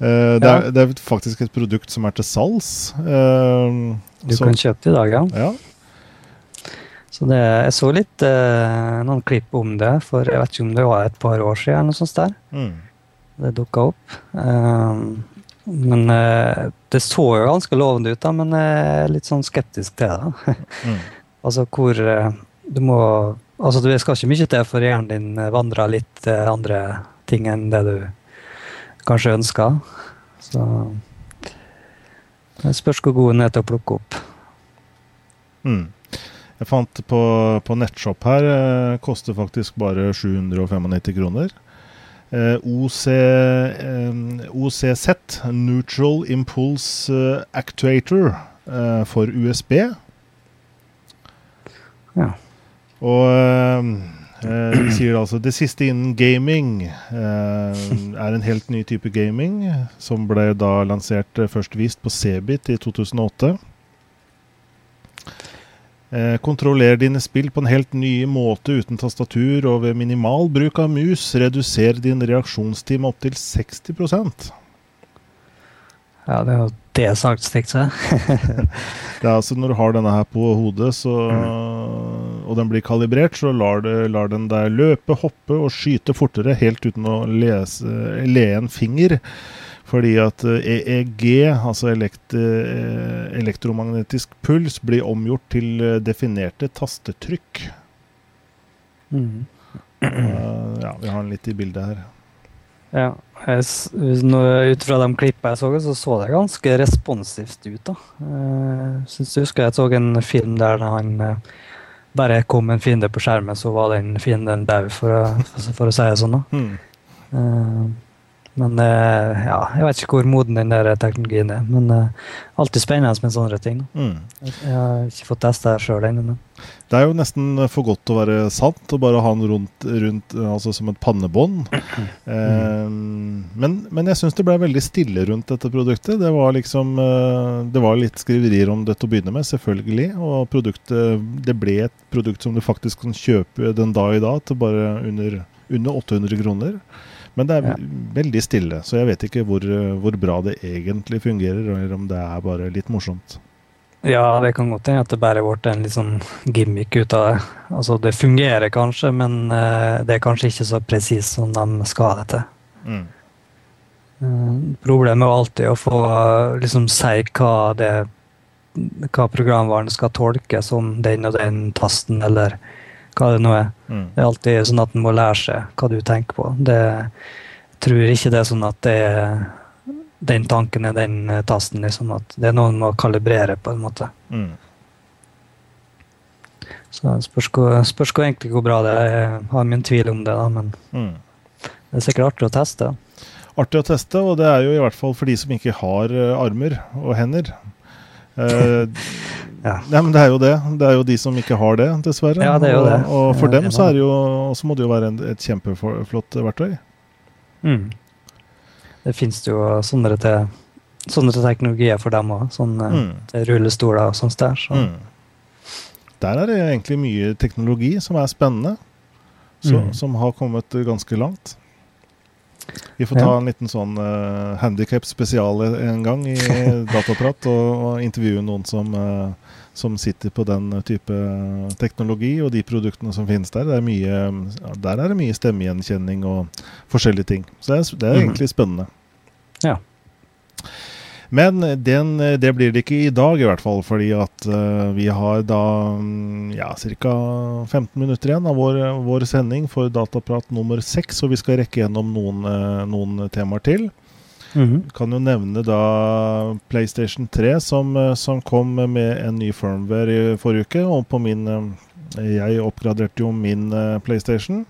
Eh, det, er, det, er, faktisk et produkt som er til salgs. Eh, du så, kan kjøpe det i dag, ja. ja. Så det, jeg så litt eh, noen klipp om det, for jeg vet ikke om det var et par år siden. eller noe sånt der. Mm det dukka opp. Um, men uh, det så jo ganske lovende ut, da, men jeg er litt sånn skeptisk til det. mm. altså hvor uh, du må Altså det skal ikke mye til for hjernen din vandrer litt andre ting enn det du kanskje ønsker. Så det spørs hvor god den er til å plukke opp. Mm. Jeg fant på, på nettshop her, koster faktisk bare 795 kroner. Eh, OC, eh, OCZ, Neutral Impulse eh, Actuator, for USB. Ja. Og de sier altså det siste innen gaming eh, er en helt ny type gaming, som ble da lansert først vist på Cebit i 2008. Eh, kontroller dine spill på en helt ny måte uten tastatur, og ved minimal bruk av mus reduser din reaksjonstid med opptil 60% Ja, det er jo det sagt stygt, så. Ja, er altså Når du har denne her på hodet, så, og den blir kalibrert, så lar, det, lar den deg løpe, hoppe og skyte fortere helt uten å lese, le en finger. Fordi at eh, EEG, altså elekt, eh, elektromagnetisk puls, blir omgjort til eh, definerte tastetrykk. Mm. Uh, ja, vi har den litt i bildet her. Ja. Jeg, ut fra de klippene jeg så, så så det ganske responsivt ut. da. Jeg synes jeg husker jeg så en film der han eh, bare kom en fiende på skjermen, så var den fienden død, for, å- for å si det sånn. da. Mm. Eh, Men eh, ja, jeg vet ikke hvor moden den der teknologien er. Men uh, alltid spennende med sånne ting. Mm. Jeg, har ikke fått testa det sjøl ennå. Det er jo nesten for godt til å være sant å bare ha den rundt, rundt altså som et pannebånd. Eh, men, men jeg syns det ble veldig stille rundt dette produktet. Det var liksom eh, Det var litt skriverier om det til å begynne med, selvfølgelig. Og produktet Det ble et produkt som du faktisk kan kjøpe den dag i dag til bare under, under 800 kroner. Men det er Ja. veldig stille, så jeg vet ikke hvor, hvor bra det egentlig fungerer, eller om det er bare litt morsomt. Ja, det kan godt hende at det bare ble en litt sånn gimmick ut av det. Altså, det fungerer kanskje, men uh, det er kanskje ikke så presist som de skal ha det til. Mm. Uh, Problemet er alltid å få uh, liksom si hva det hva programvaren skal tolke som den og den tasten, eller hva det nå er. Mm. Det er alltid sånn at en må lære seg hva du tenker på. Det jeg tror ikke det er sånn at det er den tanken er den eh, tasten. Liksom, at det er noe en må kalibrere på en måte. Mm. Så spørs hvor, spørs hvor egentlig hvor bra det er. Jeg har min tvil om det, da, men Mm. det er sikkert artig å teste. artig å teste, og det er jo i hvert fall for de som ikke har eh, armer og hender. Eh, Ja. ja. men det er jo det. Det er jo de som ikke har det, dessverre. Ja, det er jo det. Og, og for dem så er det jo, også må det jo være en, et kjempeflott verktøy. Mm. Det fins jo sånne, til, sånne teknologier for dem òg. Sånne Mm. rullestoler og sånt der. Så. Mm. Der er det egentlig mye teknologi som er spennende, så, Mm. som har kommet ganske langt. Vi får ta Ja. en liten sånn uh, handikap spesial en gang i Dataprat og, og intervjue noen som, uh, som sitter på den type teknologi og de produktene som finnes der. Det er mye, der er det mye stemmegjenkjenning og forskjellige ting. Så det er, det er Mhm. egentlig spennende. Ja. Men den, det blir det ikke i dag, i hvert fall, fordi at uh, vi har da mm, ja, ca. 15 minutter igjen av vår, vår sending for Dataprat nummer 6, og vi skal rekke gjennom noen, eh, noen temaer til. Mhm. Kan jo nevne da PlayStation 3, som, eh, som kom med en ny firmware i forrige uke. Og på min Jeg oppgraderte jo min PlayStation.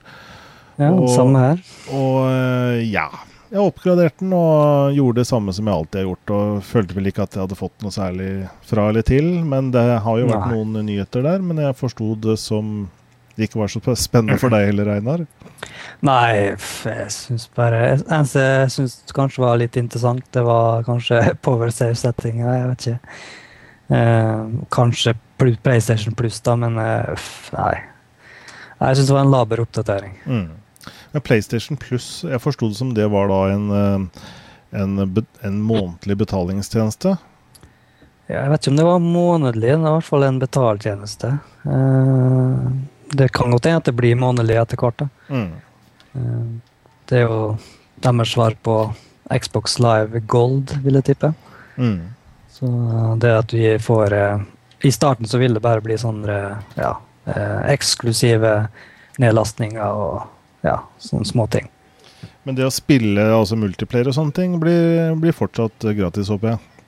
Ja, Og- samme her. Og ja. Jeg oppgraderte den og gjorde det samme som jeg alltid har gjort. Og følte vel ikke at jeg hadde fått noe særlig fra eller til. Men det har jo vært Nei. noen nyheter der. Men jeg forsto det som det ikke var så spennende for deg heller, Einar. Nei, jeg syns bare eneste jeg syns kanskje var litt interessant, det var kanskje power save-settinga. Jeg vet ikke. Eh, kanskje PlayStation Pluss, da, men eh, nei. Jeg syns det var en laber oppdatering. Mm. Men PlayStation Plus, jeg forsto det som det var da en, eh, en, en månedlig betalingstjeneste. Ja, Jeg vet ikke om det var månedlig, det var i hvert fall en betaltjeneste. Eh, det kan godt hende at det blir månedlig etter hvert. Mm. Eh, det er jo deres svar på Xbox Live Gold, vil jeg tippe. Mm. Så det at vi får I starten så vil det bare bli sånne ja, eksklusive nedlastninger og ja, sånne små ting. Men det å spille altså multiplayer og sånne ting blir, blir fortsatt eh, gratis, håper jeg.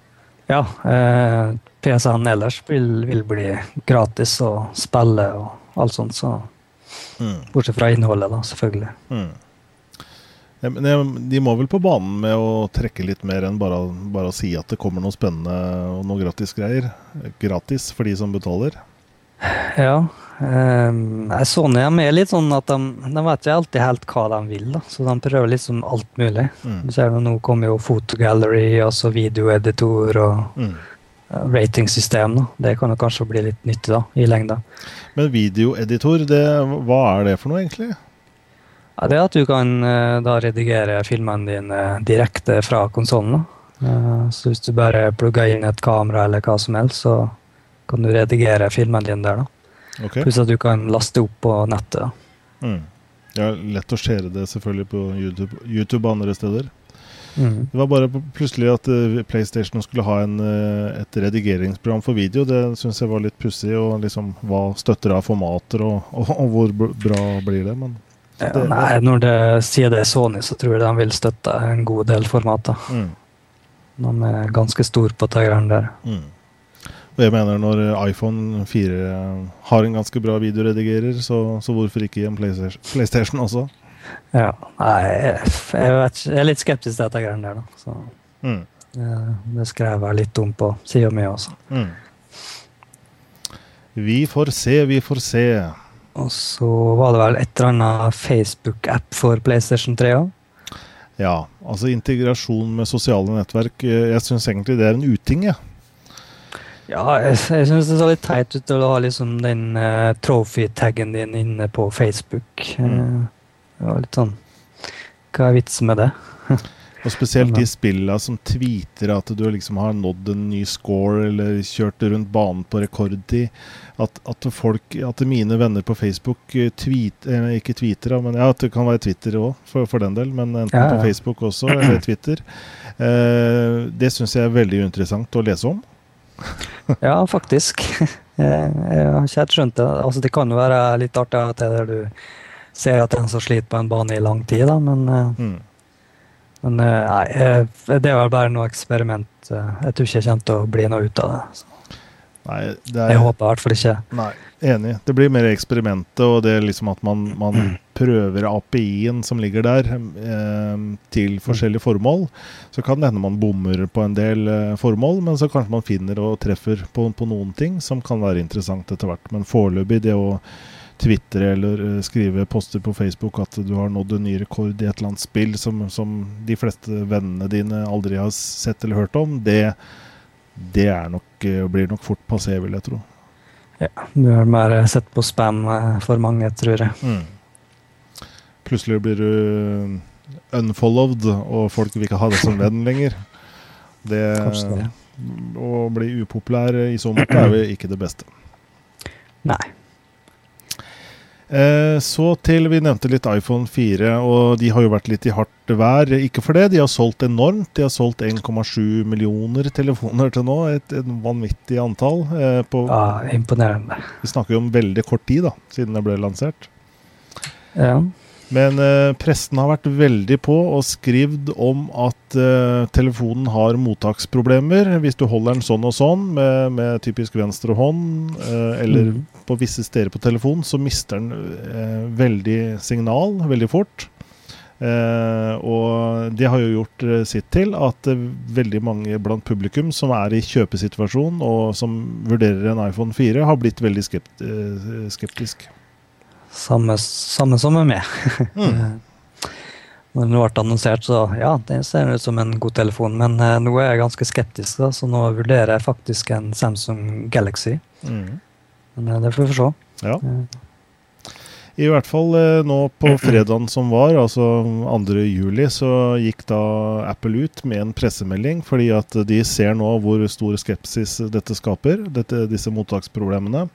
Ja, eh, PC-en ellers vil, vil bli gratis å spille og alt sånt, så Mm. Bortsett fra innholdet, da, selvfølgelig. Mm. De må vel på banen med å trekke litt mer enn bare, bare å si at det kommer noe spennende og noe gratis greier. Gratis for de som betaler. Ja, Um, Sony er litt sånn at de, de vet ikke alltid helt hva de vil, da. så de prøver liksom alt mulig. Mm. Du ser Nå kommer jo fotogallery, altså videoeditor og Mm. ratingsystem. Da. Det kan jo kanskje bli litt nyttig da, i lengda. Men videoeditor, det, hva er det for noe, egentlig? Ja, det er at du kan uh, da redigere filmene dine direkte fra konsollen. Uh, så hvis du bare plugger inn et kamera eller hva som helst, så kan du redigere filmene dine der. da. Ok. Pluss at du kan laste opp på nettet. Mm. Ja, lett å skjere det selvfølgelig på YouTube, YouTube og andre steder. Mm. Det var bare plutselig at eh, PlayStation skulle ha en, eh, et redigeringsprogram for video. Det syns jeg var litt pussig. Og liksom, hva støtter av formater, og, og, og hvor bra blir det? Men Ja, nei, når det sier det er Sony, så tror jeg de vil støtte en god del formater. Mm. De er ganske store på tøyeren der. Mm. Og jeg mener når iPhone 4 har en ganske bra videoredigerer, så, så hvorfor ikke i en PlayStation, PlayStation også? Ja, nei, jeg, vet, jeg er litt skeptisk til dette greiene der, da. Så, Mm. det skrev jeg litt om på sida mi også. Mm. Vi får se, vi får se. Og så var det vel et eller annet Facebook-app for PlayStation 3 òg. Ja, altså integrasjon med sosiale nettverk. eh, Jeg syns egentlig det er en uting, jeg. Ja, jeg, jeg syns det så litt teit ut å ha liksom den uh, trophy-taggen din inne på Facebook. Eh, det var litt sånn Hva er vitsen med det? Og spesielt de spillene som tweeter at du liksom har nådd en ny score eller kjørt rundt banen på rekordtid. At, at folk, at mine venner på Facebook eh, tweet, ikke tweeter, men ja, det kan være Twitter òg, for, for den del. Men enten Ja, ja. på Facebook også, eller Twitter. Eh, det syns jeg er veldig interessant å lese om. Ja, faktisk. Jeg, jeg har ikke helt skjønt det. Altså, det kan jo være litt artig at det er du ser at en som sliter på en bane i lang tid, da, men, eh, Mm. men eh, nei, eh, det er vel bare noe eksperiment. Jeg tror ikke jeg kommer til å bli noe ut av det. Så Nei, det er, Jeg håper i hvert fall ikke. Nei, enig. Det blir mer eksperimentet, og det liksom at man, man prøver API-en som ligger der, eh, til forskjellige formål. Så kan det hende man bommer på en del eh, formål, men så kanskje man finner og treffer på, på noen ting som kan være interessant etter hvert. Men foreløpig, det å tvitre eller eh, skrive poster på Facebook at du har nådd en ny rekord i et eller annet spill som, som de fleste vennene dine aldri har sett eller hørt om, det, det er nok, eh, blir nok fort passé, vil jeg tro. Ja, du har mer sett på spam eh, for mange, tror jeg. Mm. Plutselig blir du unfollowed, og folk vil ikke ha deg som venn lenger. Det, det. Å bli upopulær i så måte er jo ikke det beste. Nei. Eh, så til Vi nevnte litt iPhone 4, og de har jo vært litt i hardt vær. Ikke for det, de har solgt enormt. De har solgt 1,7 millioner telefoner til nå. Et, et vanvittig antall. Eh, på, Ja, imponerende. vi snakker jo om veldig kort tid da, siden det ble lansert. Ja. Men eh, presten har vært veldig på og skrevet om at eh, telefonen har mottaksproblemer. Hvis du holder den sånn og sånn, med, med typisk venstre hånd, eh, eller Mhm. På visse steder på telefonen, så mister den eh, veldig signal veldig fort. Eh, og det har jo gjort eh, sitt til at eh, veldig mange blant publikum som er i kjøpesituasjon og som vurderer en iPhone 4, har blitt veldig skept, eh, skeptisk. Samme, samme som med meg. Mm. Når den ble annonsert, så ja, den ser ut som en god telefon. Men eh, nå er jeg ganske skeptisk, da, så nå vurderer jeg faktisk en Samsung Galaxy. Mm. Men eh, det får vi få se. Ja. Eh, I hvert fall eh, nå på fredagen som var, altså 2. juli, så gikk da Apple ut med en pressemelding, fordi at de ser nå hvor stor skepsis dette skaper, dette, disse mottaksproblemene.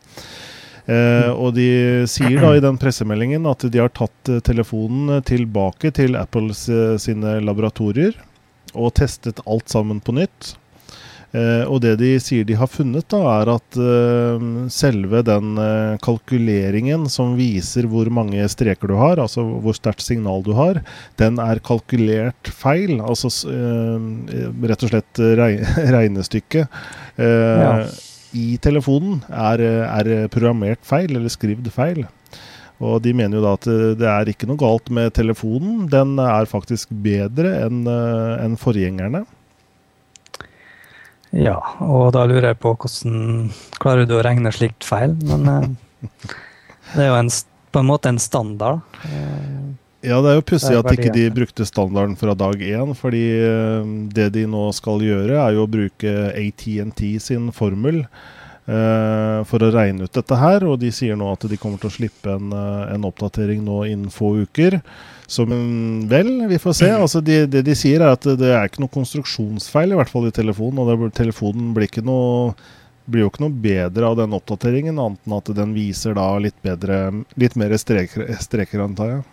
Eh, og de sier da i den pressemeldingen at de har tatt telefonen tilbake til Apples sine laboratorier og testet alt sammen på nytt. Eh, og det de sier de har funnet, da, er at eh, selve den eh, kalkuleringen som viser hvor mange streker du har, altså hvor sterkt signal du har, den er kalkulert feil. Altså rett og slett regnestykket eh, Ja. i telefonen er, er programmert feil, eller skrevet feil. Og de mener jo da at det er ikke noe galt med telefonen. Den er faktisk bedre enn en forgjengerne. Ja, og da lurer jeg på hvordan klarer du å regne slikt feil? Men eh, Det er jo en, på en måte en standard. Ja, det er jo pussig at ikke de brukte standarden fra dag én. Fordi eh, det de nå skal gjøre, er jo å bruke ATNT sin formel eh, for å regne ut dette her. Og de sier nå at de kommer til å slippe en, eh, en oppdatering nå innen få uker. Som vel, vi får se. Altså de, det de sier, er at det er ikke noe konstruksjonsfeil, i hvert fall i telefonen. Og det, telefonen blir, ikke noe, blir jo ikke noe bedre av den oppdateringen, annet enn at den viser da litt bedre Litt mer streker, streker antar jeg.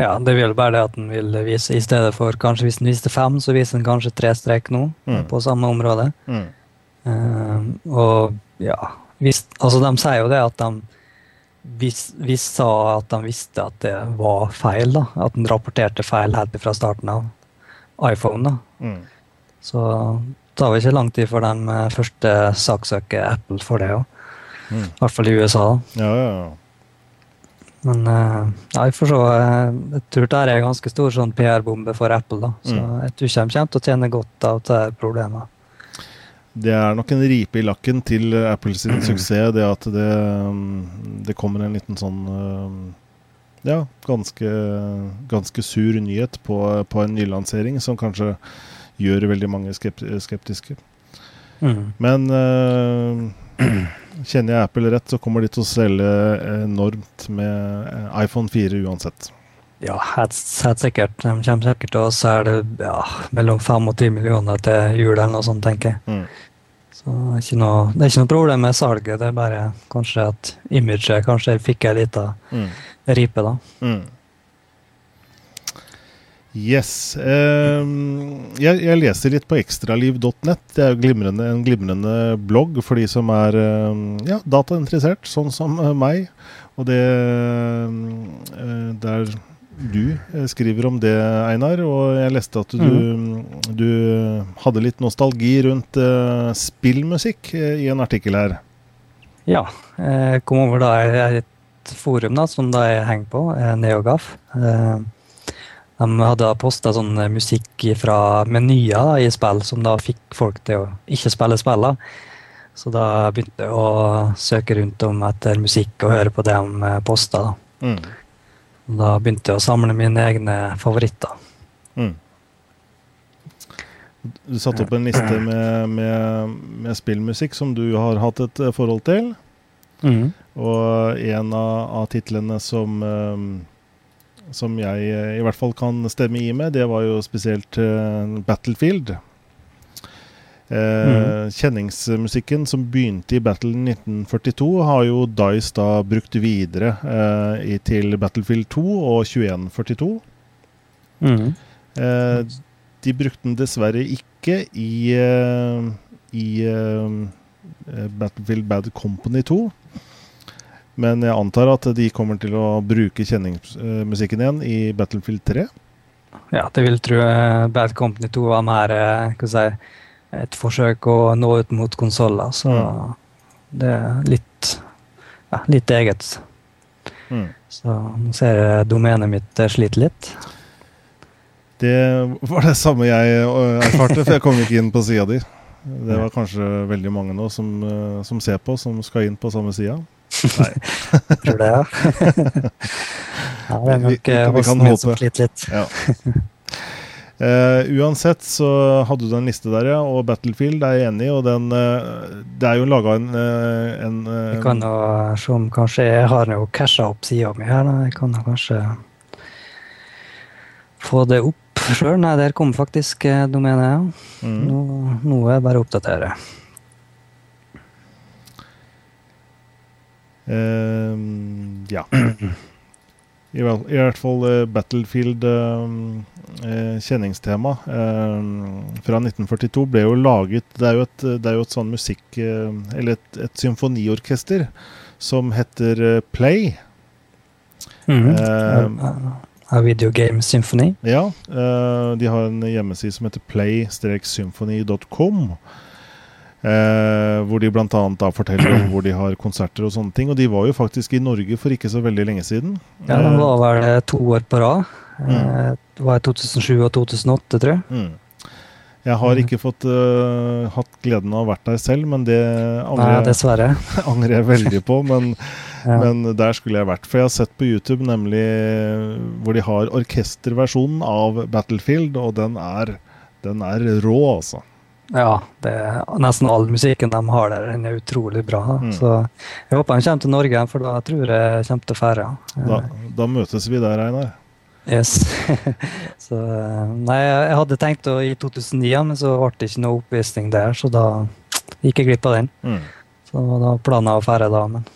Ja, det vil bare det at den vil vise, i stedet for kanskje hvis den viste fem, så viser den kanskje tre strek nå, Mm. på samme område. Mm. Eh, og ja, hvis, altså de sier jo det at de hvis, vis sa at de visste at det var feil, da. At den rapporterte feil helt fra starten av iPhone, da. Mm. Så det tar ikke lang tid før de eh, første saksøker Apple for det òg. Mm. I hvert fall i USA. da. Ja, ja, ja. Men uh, ja, jeg får se. eh, Jeg tror det er en ganske stor sånn PR-bombe for Apple. da. Så Mm. jeg tror ikke de kommer til å tjene godt av det her problemet. Det er nok en ripe i lakken til Apple sin suksess, det at det, mm, det kommer en liten sånn eh, Ja, ganske, ganske sur nyhet på, på en nylansering som kanskje gjør veldig mange skeptiske. Mm. Men eh, kjenner jeg Apple rett, så kommer de til å selge enormt med eh, iPhone 4 uansett. Ja, helt, helt sikkert. De kommer sikkert til å selge ja, mellom 5 og 10 millioner til jul eller noe sånt, tenker jeg. Mm. Så det er, noe, det er ikke noe problem med salget, det er bare kanskje at imaget kanskje fikk ei lita Mm. ripe, da. Mm. Yes. Um, jeg, jeg leser litt på ekstraliv.net. Det er jo glimrende, en glimrende blogg for de som er um, ja, datainteressert, sånn som eh, meg. Og det eh, Der du eh, skriver om det, Einar. Og jeg leste at du, du hadde litt nostalgi rundt uh, spillmusikk eh, i en artikkel her. Ja, jeg kom over da et forum da, som da jeg henger på, NeoGAF. De hadde posta sånn musikk fra menyer da, i spill, som da fikk folk til å ikke spille spillene. Så da begynte jeg å søke rundt om etter musikk og høre på det de posta. Mm. Da begynte jeg å samle mine egne favoritter. Mm. Du satte opp en liste med, med, med spillmusikk som du har hatt et eh, forhold til. Mm. Og en av, av titlene som, eh, som jeg eh, i hvert fall kan stemme i med, det var jo spesielt Battlefield. Eh, Kjenningsmusikken som begynte i Battle 1942, har jo Dice da brukt videre eh, i, til Battlefield 2 og 2142. Mm. Eh, de brukte den dessverre ikke i, eh, i eh, Battlefield Bad Company 2. Men jeg antar at de kommer til å bruke kjenningsmusikken igjen i Battlefield 3. Ja, det vil tro eh, Bad Company 2 var mer hva skal jeg si, et forsøk å nå ut mot konsoller, så det er litt, ja, litt eget. Mm. Så nå ser jeg domenet mitt sliter litt. Det var det samme jeg øh, erfarte, for jeg kom ikke inn på sida di. Det var kanskje veldig mange nå som, øh, som ser på, som skal inn på samme sida. Nei. Tror det, ja. ja det er nok vi- vi, vi kan hosten min som sliter litt. Ja. Eh, uansett så hadde du en liste der, ja. Og Battlefield er jeg enig i. Og den uh, Det er jo laga en, uh, en Jeg kan jo se om kanskje Jeg har jo casha opp sida mi her. Da. Jeg kan kanskje få det opp sjøl. Nei, der kom faktisk domenet. Ja. Mm. Nå, nå er det bare å oppdatere. Ja. I, vel- I hvert fall eh, Battlefield eh, eh, eh, fra 1942 ble jo laget Det er jo et, det er jo et sånn musikk Eller et, et symfoniorkester som heter Play. Mhm. Uh, A Video Game Symphony. Ja, Uh, de har en hjemmeside som heter play-symphony.com. Eh, hvor de bl.a. forteller om hvor de har konserter og sånne ting. Og de var jo faktisk i Norge for ikke så veldig lenge siden. Ja, Den Eh, var vel to år på rad. Mm. Eh, Det var i 2007 og 2008, tror jeg. Mm. Jeg har ikke fått uh, hatt gleden av å vært der selv, men det angrer, Nei, angrer jeg veldig på. Men, Ja. men der skulle jeg vært. For jeg har sett på YouTube nemlig hvor de har orkesterversjonen av Battlefield, og den er, den er rå, altså. Ja, det nesten all musikken de har der, den er utrolig bra. Mm. Så jeg håper han kommer til Norge, for da tror jeg kommer til å. Da, da møtes vi der, Einar. Yes. så eh, Nei, jeg hadde tenkt å i 2009, men så ble det ikke noe oppvisning der, så da gikk jeg glipp av den. Mm. Så da planen å fære da, men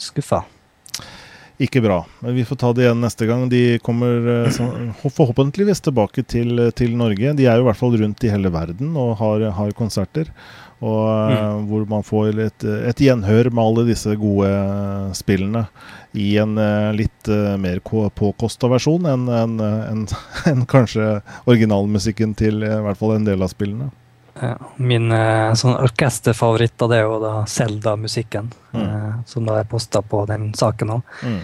skuffa. Ikke bra. Men vi får ta det igjen neste gang. De kommer eh, forhåpentligvis tilbake til, til Norge. De er jo i hvert fall rundt i hele verden og har, har konserter. Og mm. Hvor man får et, et gjenhør med alle disse gode eh, spillene i en eh, litt eh, mer påkosta versjon enn en, en, en, kanskje originalmusikken til eh, i hvert fall en del av spillene. Ja, min eh, sånn orkesterfavoritt av det er jo da Zelda-musikken, Mm. eh, som da er posta på den saken òg. Mm.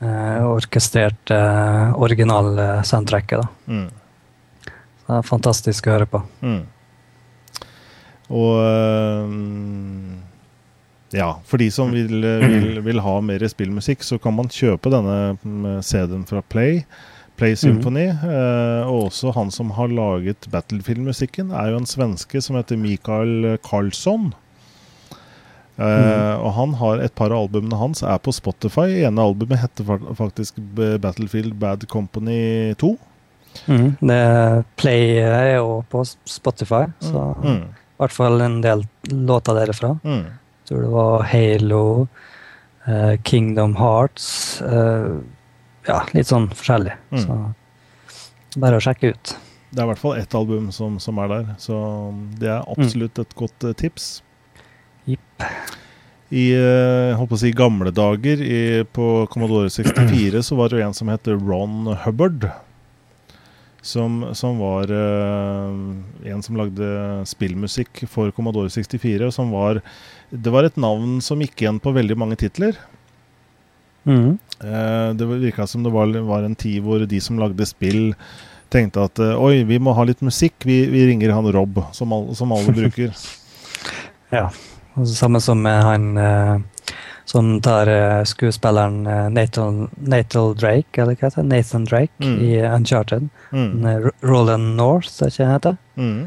Eh, orkestrert eh, original-soundtracket. da. Mm. Det er fantastisk å høre på. Mm. Og øhm, ja, for de som vil, vil, vil ha mer spillmusikk, så kan man kjøpe denne CD-en fra Play. Play Symphony. eh, og også han som har laget Battlefield-musikken, er jo en svenske som heter Mikael Karlsson. Eh, Og han har et par av albumene hans er på Spotify. ene albumet heter faktisk Battlefield Bad Company 2. Mm. Det Play er jo på Spotify, så Mm. i hvert fall en del låter derifra. Mm. Jeg tror det var Halo, eh, Kingdom Hearts eh, Ja, litt sånn forskjellig. Mm. Så bare å sjekke ut. Det er i hvert fall ett album som, som er der, så det er absolutt et godt eh, tips. Jipp. I eh, jeg holdt på å si gamle dager i, på Commodore 64 så var det jo en som het Ron Hubbard. Som, som var eh, en som lagde spillmusikk for Commodore 64. Og som var Det var et navn som gikk igjen på veldig mange titler. Mm. Eh, det virka som det var, var en tid hvor de som lagde spill, tenkte at eh, oi, vi må ha litt musikk, vi, vi ringer han Rob, som, alle, som alle bruker. Ja. Og det Samme som han eh, som tar eh, skuespilleren Nathan, Nathan Drake, eller hva heter det? Nathan Drake Mm. i Uncharted. Mm. Roland North, er ikke det han heter? Mm.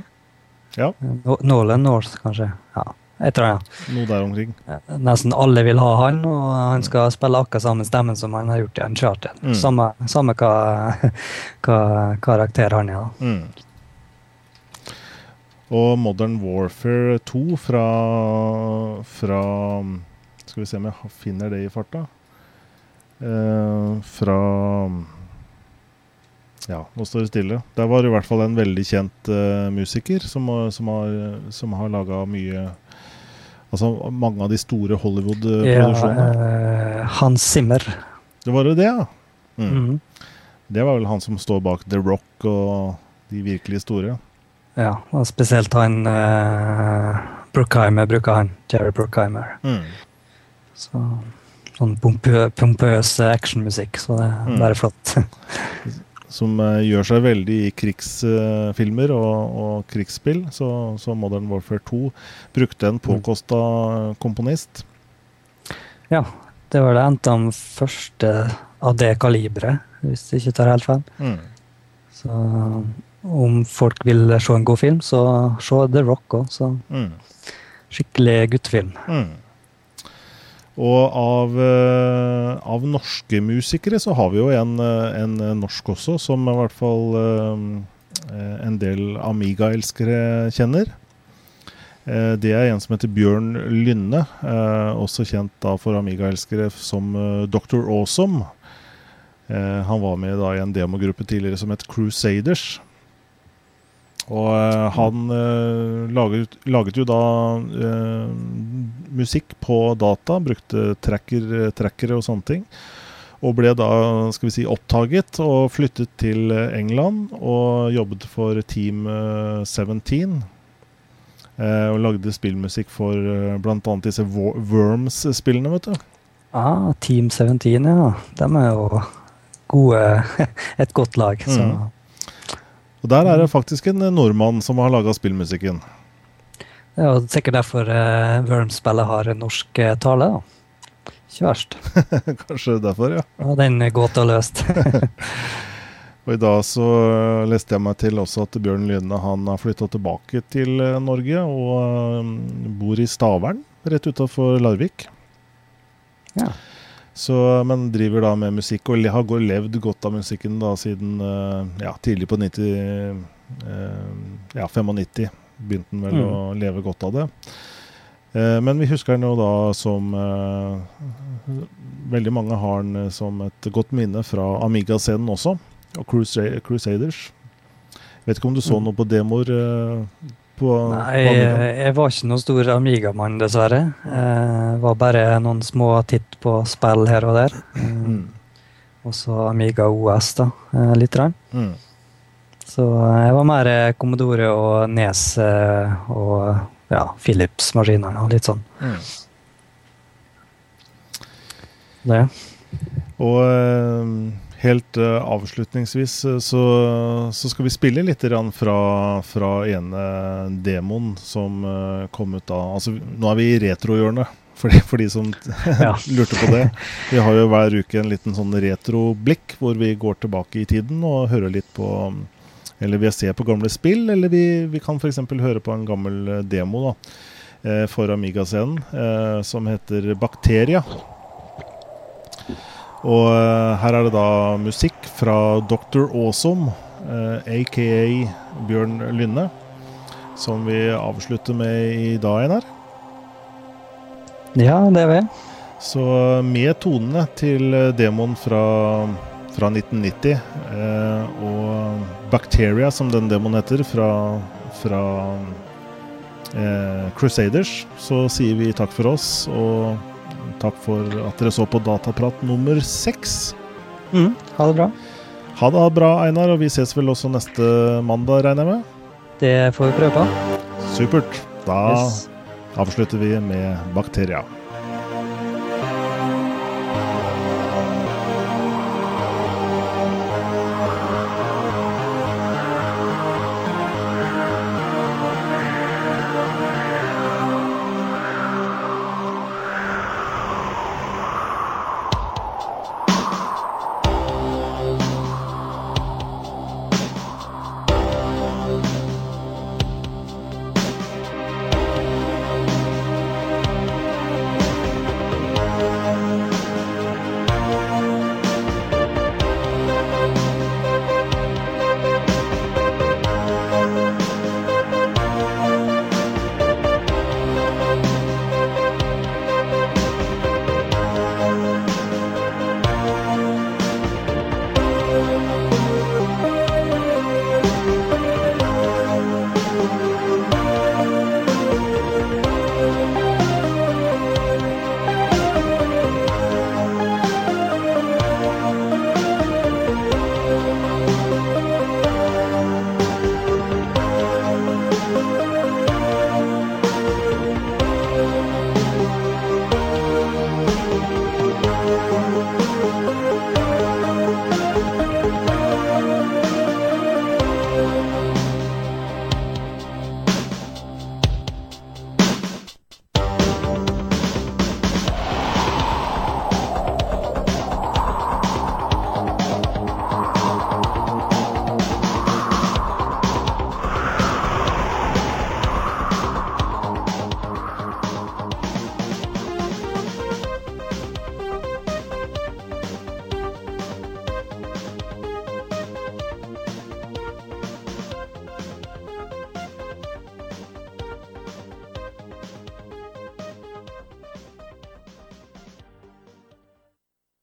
Ja, No Nolan North, kanskje. Ja, jeg tror det. noe der omkring. Nesten alle vil ha han, og han skal spille akkurat samme stemmen som han har gjort i Uncharted. Mm. Samme, samme hva, hva karakter han er. da. Mm. Og Modern Warfare 2 fra, fra Skal vi se om jeg finner det i farta. Eh, fra Ja, nå står det stille. Der var i hvert fall en veldig kjent eh, musiker som, som har, som har laga mye Altså mange av de store Hollywood-produksjonene. eh, Hans Zimmer. Det var jo det, ja. Mm. Mm. Det var vel han som står bak The Rock og de virkelig store. Ja, og spesielt han uh, Brookheimer bruker han. Jerry Brookheimer. Mm. Så, sånn pompø, pompøs actionmusikk, så det er Mm. flott. som eh, gjør seg veldig i krigsfilmer og, og krigsspill. Så, så Modern Warfare 2 brukte en påkosta komponist. ja, det var det Anthem første av det kaliberet, hvis jeg ikke tar helt feil. Mm. Så om folk vil se en god film, så se The Rock òg. Så Mm. skikkelig guttefilm. Mm. Og av, eh, av norske musikere så har vi jo en, eh, en norsk også, som i hvert fall eh, en del Amiga-elskere kjenner. Eh, Det er en som heter Bjørn Lynne, eh, også kjent da for Amiga-elskere som eh, Dr. Awesome. Eh, Han var med da i en demogruppe tidligere som het Crusaders. Og eh, han eh, laget, laget jo da eh, musikk på data, brukte tracker, trackere og sånne ting. Og ble da skal vi si, opptaget og flyttet til England og jobbet for Team eh, 17. Eh, og lagde spillmusikk for eh, bl.a. disse Worms-spillene, vet du. Ah, Team 17, ja. De er jo gode. Et godt lag. Så Mm. Og der er det faktisk en nordmann som har laga spillmusikken. Det er jo sikkert derfor uh, Worm-spillet har norsk uh, tale. da. Ikke verst. Kanskje derfor, ja. Og den gåta løst. og i dag så leste jeg meg til også at Bjørn Lyne han har flytta tilbake til Norge og uh, bor i Stavern, rett utafor Larvik. Ja. Så, men driver da med musikk og har levd godt av musikken da siden ja, tidlig på 90, ja, 95 begynte han vel Mm. å leve godt av det. Eh, men vi husker han jo da som eh, Veldig mange har eh, som et godt minne fra Amiga-scenen også, og Crusa Crusaders. Vet ikke om du så Mm. noe på demoer eh, på, Nei, på jeg var ikke noen stor Amiga-mann, dessverre. Eh, var bare noen små titt på spill her og der. Mm. Og så Amiga OS, da, eh, litt. Mm. Så eh, jeg var mer eh, Commodore og Nes eh, og ja, Philips-maskinene og litt sånn. Mm. Det. Og eh, helt uh, avslutningsvis eh, så, så skal vi spille litt fra, fra ene demoen som uh, kom ut da. Altså, nå er vi i retrohjørnet, for de, for de som Ja. lurte på det. Vi har jo hver uke en liten sånn retroblikk hvor vi går tilbake i tiden og hører litt på Eller vi ser på gamle spill, eller vi, vi kan f.eks. høre på en gammel demo da, for Amiga-scenen som heter Bakteria. Og eh, her er det da musikk fra Dr. Awesome, eh, aka Bjørn Lynne, som vi avslutter med i dag, Einar. Ja, det er vi. Så eh, med tonene til demoen fra, fra 1990, eh, og Bacteria, som den demoen heter, fra, fra eh, Crusaders, så sier vi takk for oss, og takk for at dere så på Dataprat nummer seks. Mm, ha det bra. Ha det bra, Einar, og vi ses vel også neste mandag, regner jeg med? Det får vi prøve på. Supert. Da Yes. avslutter vi med Bakteria.